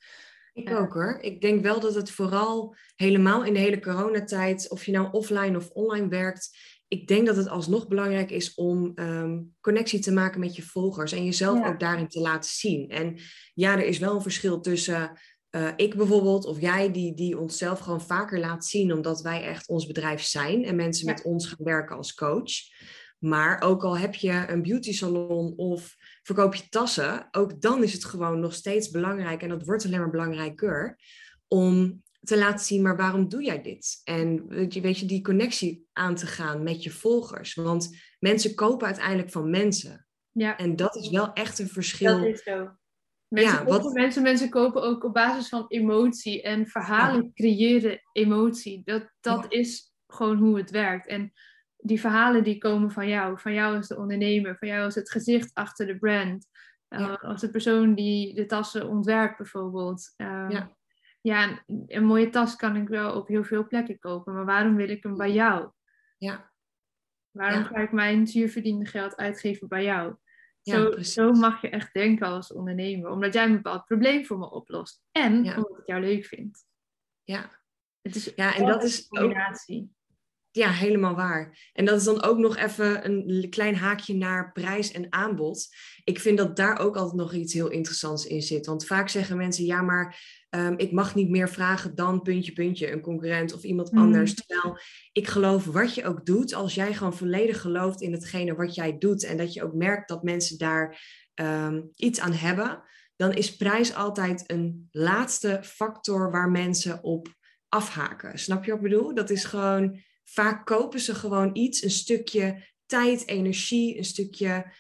Ik ook hoor. Ik denk wel dat het vooral helemaal in de hele coronatijd, of je nou offline of online werkt, ik denk dat het alsnog belangrijk is om um, connectie te maken met je volgers en jezelf ook daarin te laten zien. En ja, er is wel een verschil tussen uh, ik bijvoorbeeld of jij die, die onszelf gewoon vaker laat zien omdat wij echt ons bedrijf zijn en mensen met ons gaan werken als coach. Maar ook al heb je een beauty salon of verkoop je tassen, ook dan is het gewoon nog steeds belangrijk en dat wordt alleen maar belangrijker om te laten zien, maar waarom doe jij dit? En weet je, weet je, die connectie aan te gaan met je volgers. Want mensen kopen uiteindelijk van mensen. Ja. En dat is wel echt een verschil. Dat is zo. Mensen, ja, kopen, wat... mensen, mensen kopen ook op basis van emotie en verhalen creëren emotie. Dat, dat is gewoon hoe het werkt. En die verhalen die komen van jou, van jou als de ondernemer, van jou als het gezicht achter de brand, uh, als de persoon die de tassen ontwerpt bijvoorbeeld. Uh, ja ja, een mooie tas kan ik wel op heel veel plekken kopen, maar waarom wil ik hem bij jou? Ja. Waarom ga ik mijn zuurverdiende geld uitgeven bij jou? Zo, zo, mag je echt denken als ondernemer, omdat jij een bepaald probleem voor me oplost en omdat ik jou leuk vind. Ja, het is ja en dat is een combinatie. Ook, ja, helemaal waar. En dat is dan ook nog even een klein haakje naar prijs en aanbod. Ik vind dat daar ook altijd nog iets heel interessants in zit. Want vaak zeggen mensen, ja, maar um, ik mag niet meer vragen dan puntje, puntje, een concurrent of iemand mm. anders. Terwijl ik geloof wat je ook doet, als jij gewoon volledig gelooft in hetgene wat jij doet en dat je ook merkt dat mensen daar um, iets aan hebben, dan is prijs altijd een laatste factor waar mensen op afhaken. Snap je wat ik bedoel? Dat is gewoon, vaak kopen ze gewoon iets, een stukje tijd, energie, een stukje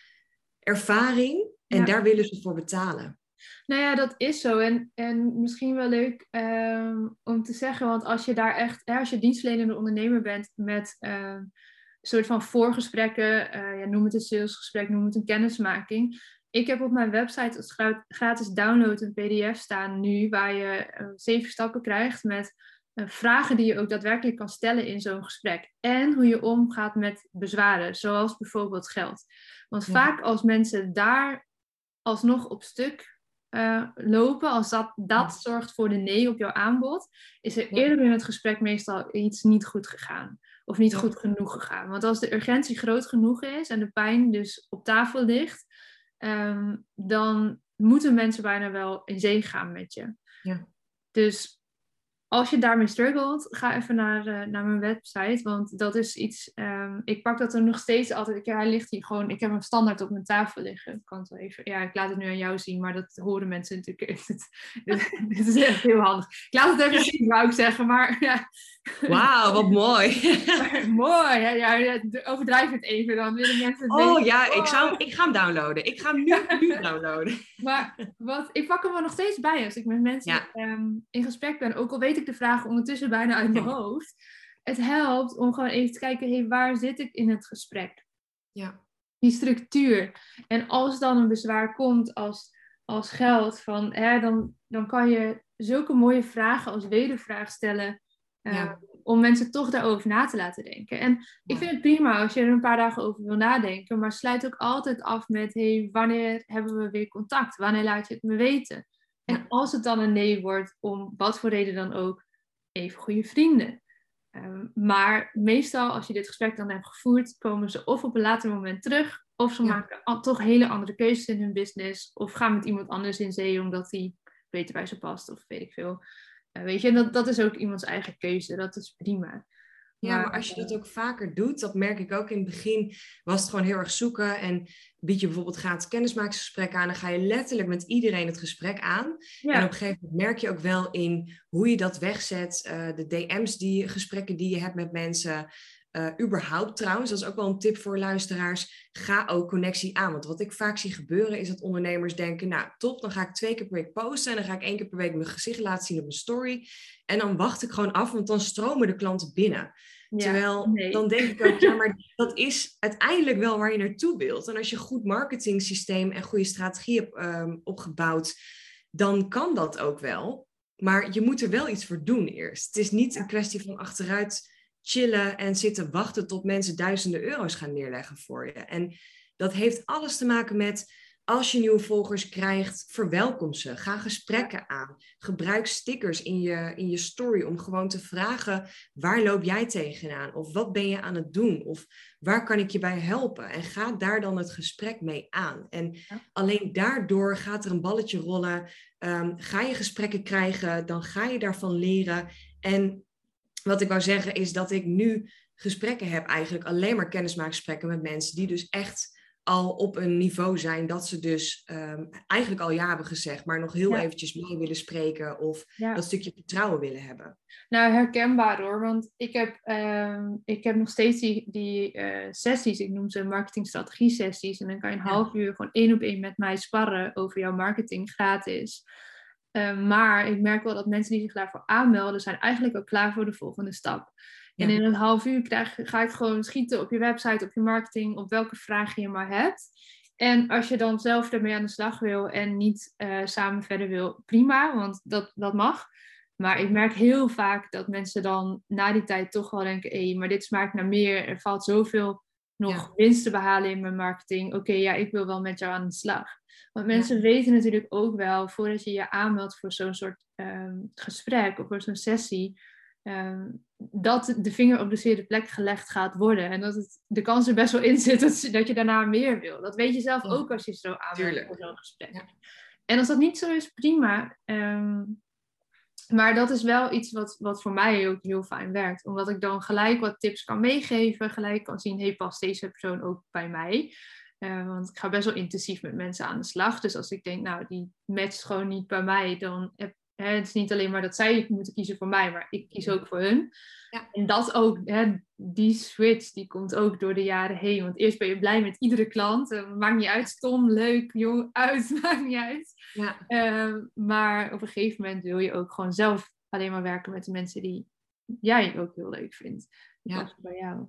ervaring en daar willen ze voor betalen. Nou ja, dat is zo. En, en misschien wel leuk um, om te zeggen, want als je daar echt, als je dienstverlenende ondernemer bent met uh, een soort van voorgesprekken, uh, ja, noem het een salesgesprek, noem het een kennismaking. Ik heb op mijn website als gratis download een PDF staan nu, waar je uh, zeven stappen krijgt met vragen die je ook daadwerkelijk kan stellen in zo'n gesprek. En hoe je omgaat met bezwaren, zoals bijvoorbeeld geld. Want vaak als mensen daar alsnog op stuk uh, lopen, als dat, dat zorgt voor de nee op jouw aanbod, is er eerder in het gesprek meestal iets niet goed gegaan. Of niet goed genoeg gegaan. Want als de urgentie groot genoeg is en de pijn dus op tafel ligt, um, dan moeten mensen bijna wel in zee gaan met je. Ja. Dus als je daarmee struggelt, ga even naar, uh, naar mijn website. Want dat is iets. Um, ik pak dat er nog steeds altijd. Ja, hij ligt hier gewoon. Ik heb hem standaard op mijn tafel liggen. Ik kan het wel even. Ja, ik laat het nu aan jou zien, maar dat horen mensen natuurlijk. [LAUGHS] dit, dit, is echt heel handig. Ik laat het even zien, wou ik zeggen. Maar [LAUGHS] ja. Wauw, wat mooi. mooi. Ja, ja, overdrijf het even. Dan willen mensen. Het oh ja, Ik, zou, ik ga hem downloaden. Ik ga hem nu, nu [LAUGHS] downloaden. maar wat, ik pak hem er nog steeds bij als ik met mensen ja. um, in gesprek ben. Ook al weet ik ik de vraag ondertussen bijna uit mijn hoofd. Het helpt om gewoon even te kijken, hey, waar zit ik in het gesprek? Ja. Die structuur. En als dan een bezwaar komt als, als geld, van, hè, dan, dan kan je zulke mooie vragen als wedervraag stellen. Uh, Om mensen toch daarover na te laten denken. En ik vind het prima als je er een paar dagen over wil nadenken. Maar sluit ook altijd af met: hey, wanneer hebben we weer contact? Wanneer laat je het me weten? En als het dan een nee wordt, om wat voor reden dan ook, even goede vrienden. Ehm, maar meestal als je dit gesprek dan hebt gevoerd, komen ze of op een later moment terug, of ze maken toch hele andere keuzes in hun business, of gaan met iemand anders in zee omdat die beter bij ze past, of weet ik veel. Uh, weet je, dat, dat is ook iemands eigen keuze, dat is prima. Ja, maar als je dat ook vaker doet, dat merk ik ook. In het begin, was het gewoon heel erg zoeken en bied je bijvoorbeeld gratis kennismakingsgesprekken aan, dan ga je letterlijk met iedereen het gesprek aan. En op een gegeven moment merk je ook wel in hoe je dat wegzet, uh, de DM's, die gesprekken die je hebt met mensen, uh, überhaupt trouwens, dat is ook wel een tip voor luisteraars. Ga ook connectie aan. Want wat ik vaak zie gebeuren is dat ondernemers denken: Nou, top, dan ga ik twee keer per week posten. En dan ga ik één keer per week mijn gezicht laten zien op mijn story. En dan wacht ik gewoon af, want dan stromen de klanten binnen. Terwijl dan denk ik ook, ja, maar [LAUGHS] dat is uiteindelijk wel waar je naartoe wilt. En als je een goed marketing systeem en goede strategie hebt um, opgebouwd, dan kan dat ook wel. Maar je moet er wel iets voor doen eerst. Het is niet een kwestie van achteruit chillen en zitten wachten tot mensen duizenden euro's gaan neerleggen voor je. En dat heeft alles te maken met als je nieuwe volgers krijgt, verwelkom ze. Ga gesprekken aan. Gebruik stickers in je, in je story om gewoon te vragen: waar loop jij tegenaan? Of wat ben je aan het doen? Of waar kan ik je bij helpen? En ga daar dan het gesprek mee aan. En alleen daardoor gaat er een balletje rollen. Um, ga je gesprekken krijgen, dan ga je daarvan leren. En wat ik wou zeggen is dat ik nu gesprekken heb, eigenlijk alleen maar kennismaakgesprekken met mensen die dus echt al op een niveau zijn dat ze dus um, eigenlijk al ja hebben gezegd, maar nog heel eventjes mee willen spreken of dat stukje vertrouwen willen hebben. Nou, herkenbaar hoor, want ik heb, um, ik heb nog steeds die, die uh, sessies, ik noem ze marketingstrategie sessies, en dan kan je een half uur gewoon één op één met mij sparren over jouw marketing gratis. Uh, maar ik merk wel dat mensen die zich daarvoor aanmelden, zijn eigenlijk al klaar voor de volgende stap. En in een half uur krijg, ga ik gewoon schieten op je website, op je marketing, op welke vraag je maar hebt. En als je dan zelf ermee aan de slag wil en niet uh, samen verder wil, prima, want dat, dat mag. Maar ik merk heel vaak dat mensen dan na die tijd toch wel denken: hé, maar dit smaakt naar meer. Er valt zoveel nog winst te behalen in mijn marketing. Oké, ja, ik wil wel met jou aan de slag. Want mensen weten natuurlijk ook wel, voordat je je aanmeldt voor zo'n soort um, gesprek of voor zo'n sessie, Ehm, dat de vinger op de zere plek gelegd gaat worden. En dat het, de kans er best wel in zit dat, dat je daarna meer wil. Dat weet je zelf ook als je zo aanmeldt voor zo'n gesprek. Ja. En als dat niet zo is, prima. Ehm, maar dat is wel iets wat, wat voor mij ook heel fijn werkt. Omdat ik dan gelijk wat tips kan meegeven. Gelijk kan zien, hey, past deze persoon ook bij mij? Uh, want ik ga best wel intensief met mensen aan de slag. Dus als ik denk, nou, die matcht gewoon niet bij mij, dan heb het is niet alleen maar dat zij moeten kiezen voor mij, maar ik kies ook voor hun. Ja. En dat ook, hè, die switch, die komt ook door de jaren heen. Want eerst ben je blij met iedere klant. Uh, maakt niet uit, stom, leuk, jong, [LAUGHS] uit, maakt niet uit. Ja. Uh, maar op een gegeven moment wil je ook gewoon zelf alleen maar werken met de mensen die jij ook heel leuk vindt. Ja. bij jou.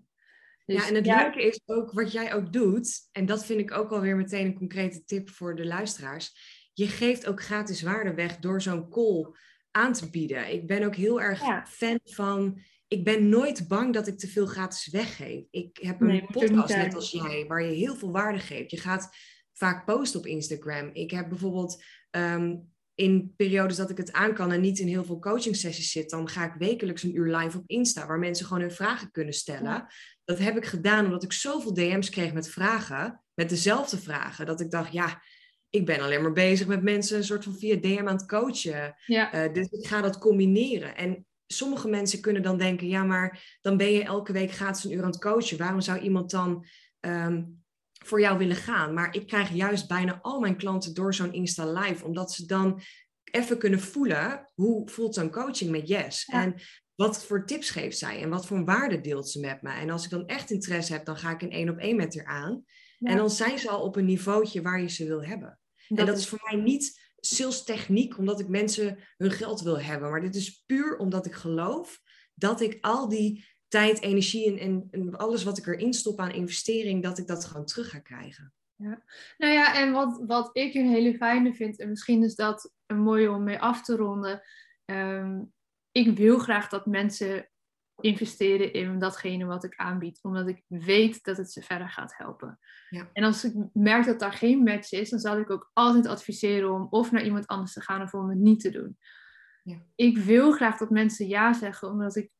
Dus, ja, en het leuke is ook wat jij ook doet. En dat vind ik ook alweer meteen een concrete tip voor de luisteraars je geeft ook gratis waarde weg door zo'n call aan te bieden. Ik ben ook heel erg fan van. Ik ben nooit bang dat ik te veel gratis weggeef. Ik heb een podcast net als jij, waar je heel veel waarde geeft. Je gaat vaak posten op Instagram. Ik heb bijvoorbeeld ehm, in periodes dat ik het aan kan en niet in heel veel coaching sessies zit, dan ga ik wekelijks een uur live op Insta, waar mensen gewoon hun vragen kunnen stellen. Dat heb ik gedaan omdat ik zoveel DM's kreeg met vragen, met dezelfde vragen, dat ik dacht, ja, ik ben alleen maar bezig met mensen een soort van via DM aan het coachen. Ja. Uh, dus ik ga dat combineren. En sommige mensen kunnen dan denken, ja, maar dan ben je elke week gratis een uur aan het coachen. Waarom zou iemand dan ehm, voor jou willen gaan? Maar ik krijg juist bijna al mijn klanten door zo'n Insta Live, omdat ze dan even kunnen voelen hoe voelt zo'n coaching met Yes. En wat voor tips geeft zij en wat voor waarde deelt ze met me. En als ik dan echt interesse heb, dan ga ik een één op één met haar aan. En dan zijn ze al op een niveautje waar je ze wil hebben. En dat is voor mij niet sales techniek, omdat ik mensen hun geld wil hebben. Maar dit is puur omdat ik geloof dat ik al die tijd, energie en, en, alles wat ik erin stop aan investering, dat ik dat gewoon terug ga krijgen. Ja. Nou ja, en wat, wat ik een hele fijne vind, en misschien is dat een mooie om mee af te ronden. Ehm, ik wil graag dat mensen investeren in datgene wat ik aanbied, omdat ik weet dat het ze verder gaat helpen. Ja. En als ik merk dat daar geen match is, dan zal ik ook altijd adviseren om of naar iemand anders te gaan of om het niet te doen. Ja. Ik wil graag dat mensen ja zeggen, omdat ik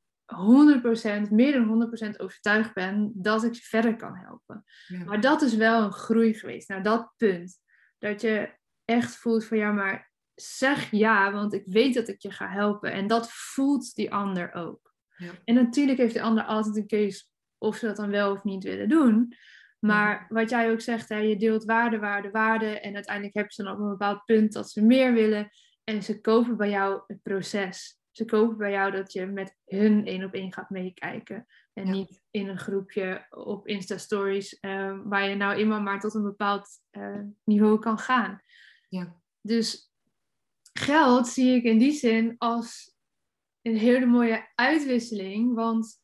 100%, meer dan 100% overtuigd ben dat ik je verder kan helpen. Maar dat is wel een groei geweest. Nou, dat punt. Dat je echt voelt van ja, maar zeg ja, want ik weet dat ik je ga helpen. En dat voelt die ander ook. Ja. En natuurlijk heeft de ander altijd een keuze of ze dat dan wel of niet willen doen. Maar wat jij ook zegt, hè, je deelt waarde, waarde, waarde. En uiteindelijk hebben ze dan op een bepaald punt dat ze meer willen. En ze kopen bij jou het proces. Ze kopen bij jou dat je met hun één op één gaat meekijken. En niet in een groepje op Insta-stories, uh, waar je nou eenmaal maar tot een bepaald uh, niveau kan gaan. Ja. Dus geld zie ik in die zin als een hele mooie uitwisseling. Want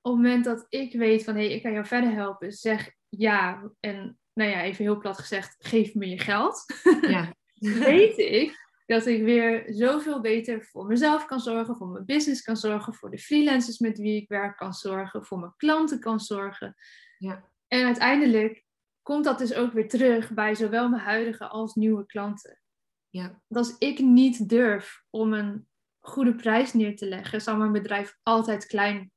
op het moment dat ik weet van hé, hey, ik kan jou verder helpen, zeg ja. En nou ja, even heel plat gezegd, geef me je geld. Ja. [LAUGHS] weet ik dat ik weer zoveel beter voor mezelf kan zorgen, voor mijn business kan zorgen, voor de freelancers met wie ik werk kan zorgen, voor mijn klanten kan zorgen. Ja. En uiteindelijk komt dat dus ook weer terug bij zowel mijn huidige als nieuwe klanten. Ja. Want als ik niet durf om een goede prijs neer te leggen, zal mijn bedrijf altijd klein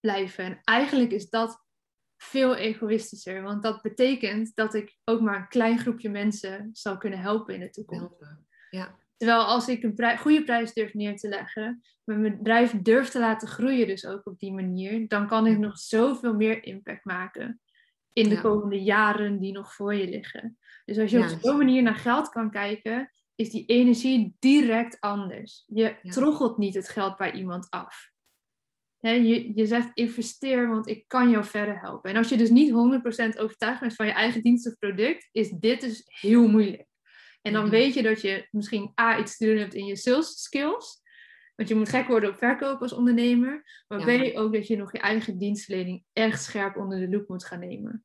blijven. En eigenlijk is dat veel egoïstischer, want dat betekent dat ik ook maar een klein groepje mensen zal kunnen helpen in de toekomst. Ja. Terwijl als ik een goede prijs durf neer te leggen, mijn bedrijf durft te laten groeien, dus ook op die manier, dan kan ik nog zoveel meer impact maken in de komende jaren die nog voor je liggen. Dus als je op zo'n manier naar geld kan kijken, is die energie direct anders. Je ja. troggelt niet het geld bij iemand af. je, je zegt investeer, want ik kan jou verder helpen. En als je dus niet 100% overtuigd bent van je eigen dienst of product, is dit dus heel moeilijk. En dan mhm. weet je dat je misschien A, iets te doen hebt in je sales skills. Want je moet gek worden op verkoop als ondernemer. Maar ja. B, ook dat je nog je eigen dienstverlening echt scherp onder de loep moet gaan nemen.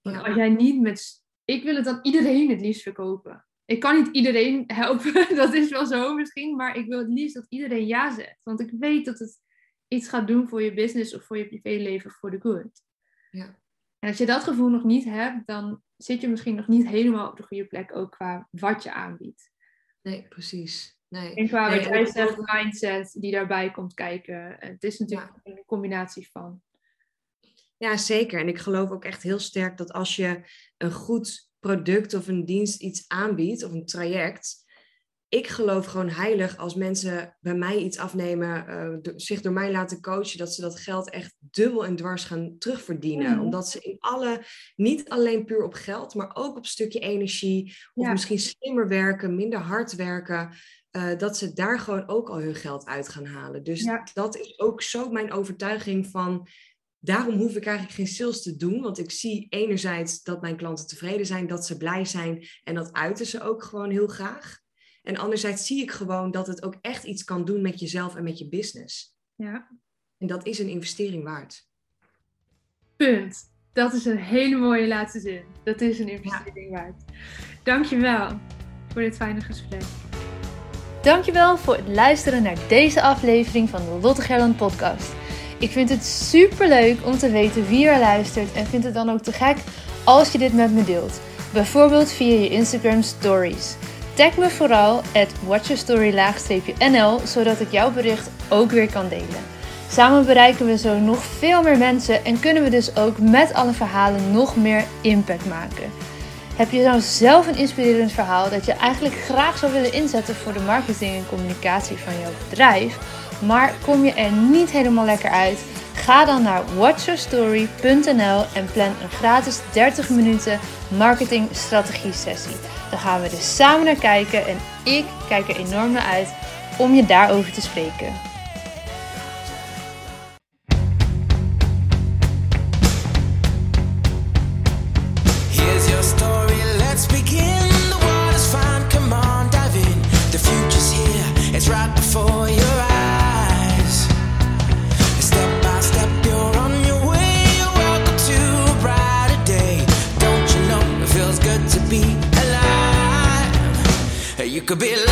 Want als jij niet met... Ik wil het dan iedereen het liefst verkopen. Ik kan niet iedereen helpen, [LAUGHS] dat is wel zo misschien. Maar ik wil het liefst dat iedereen ja zegt. Want ik weet dat het iets gaat doen voor je business of voor je privéleven voor de good. Ja. En als je dat gevoel nog niet hebt, dan zit je misschien nog niet helemaal op de goede plek, ook qua wat je aanbiedt. Nee, precies. Nee. En qua nee, wat jij mindset die daarbij komt kijken. Het is natuurlijk een combinatie van. Ja, zeker. En ik geloof ook echt heel sterk dat als je een goed product of een dienst iets aanbiedt, of een traject, ik geloof gewoon heilig als mensen bij mij iets afnemen, uh, zich door mij laten coachen, dat ze dat geld echt dubbel en dwars gaan terugverdienen. Mm. Omdat ze in alle, niet alleen puur op geld, maar ook op stukje energie, of misschien slimmer werken, minder hard werken, uh, dat ze daar gewoon ook al hun geld uit gaan halen. Dus dat is ook zo mijn overtuiging van. Daarom hoef ik eigenlijk geen sales te doen, want ik zie enerzijds dat mijn klanten tevreden zijn, dat ze blij zijn en dat uiten ze ook gewoon heel graag. En anderzijds zie ik gewoon dat het ook echt iets kan doen met jezelf en met je business. Ja. En dat is een investering waard. Punt. Dat is een hele mooie laatste zin. Dat is een investering ja. waard. Dankjewel voor dit fijne gesprek. Dankjewel voor het luisteren naar deze aflevering van de Lotte Gerland podcast. Ik vind het super leuk om te weten wie er luistert en vind het dan ook te gek als je dit met me deelt. Bijvoorbeeld via je Instagram stories. Tag me vooral at watchyourstory-nl, zodat ik jouw bericht ook weer kan delen. Samen bereiken we zo nog veel meer mensen en kunnen we dus ook met alle verhalen nog meer impact maken. Heb je nou zelf een inspirerend verhaal dat je eigenlijk graag zou willen inzetten voor de marketing en communicatie van jouw bedrijf, maar kom je er niet helemaal lekker uit? Ga dan naar watchyourstory.nl en plan een gratis 30 minuten marketing strategie sessie. Dan gaan we er samen naar kijken en ik kijk er enorm naar uit om je daarover te spreken. Could be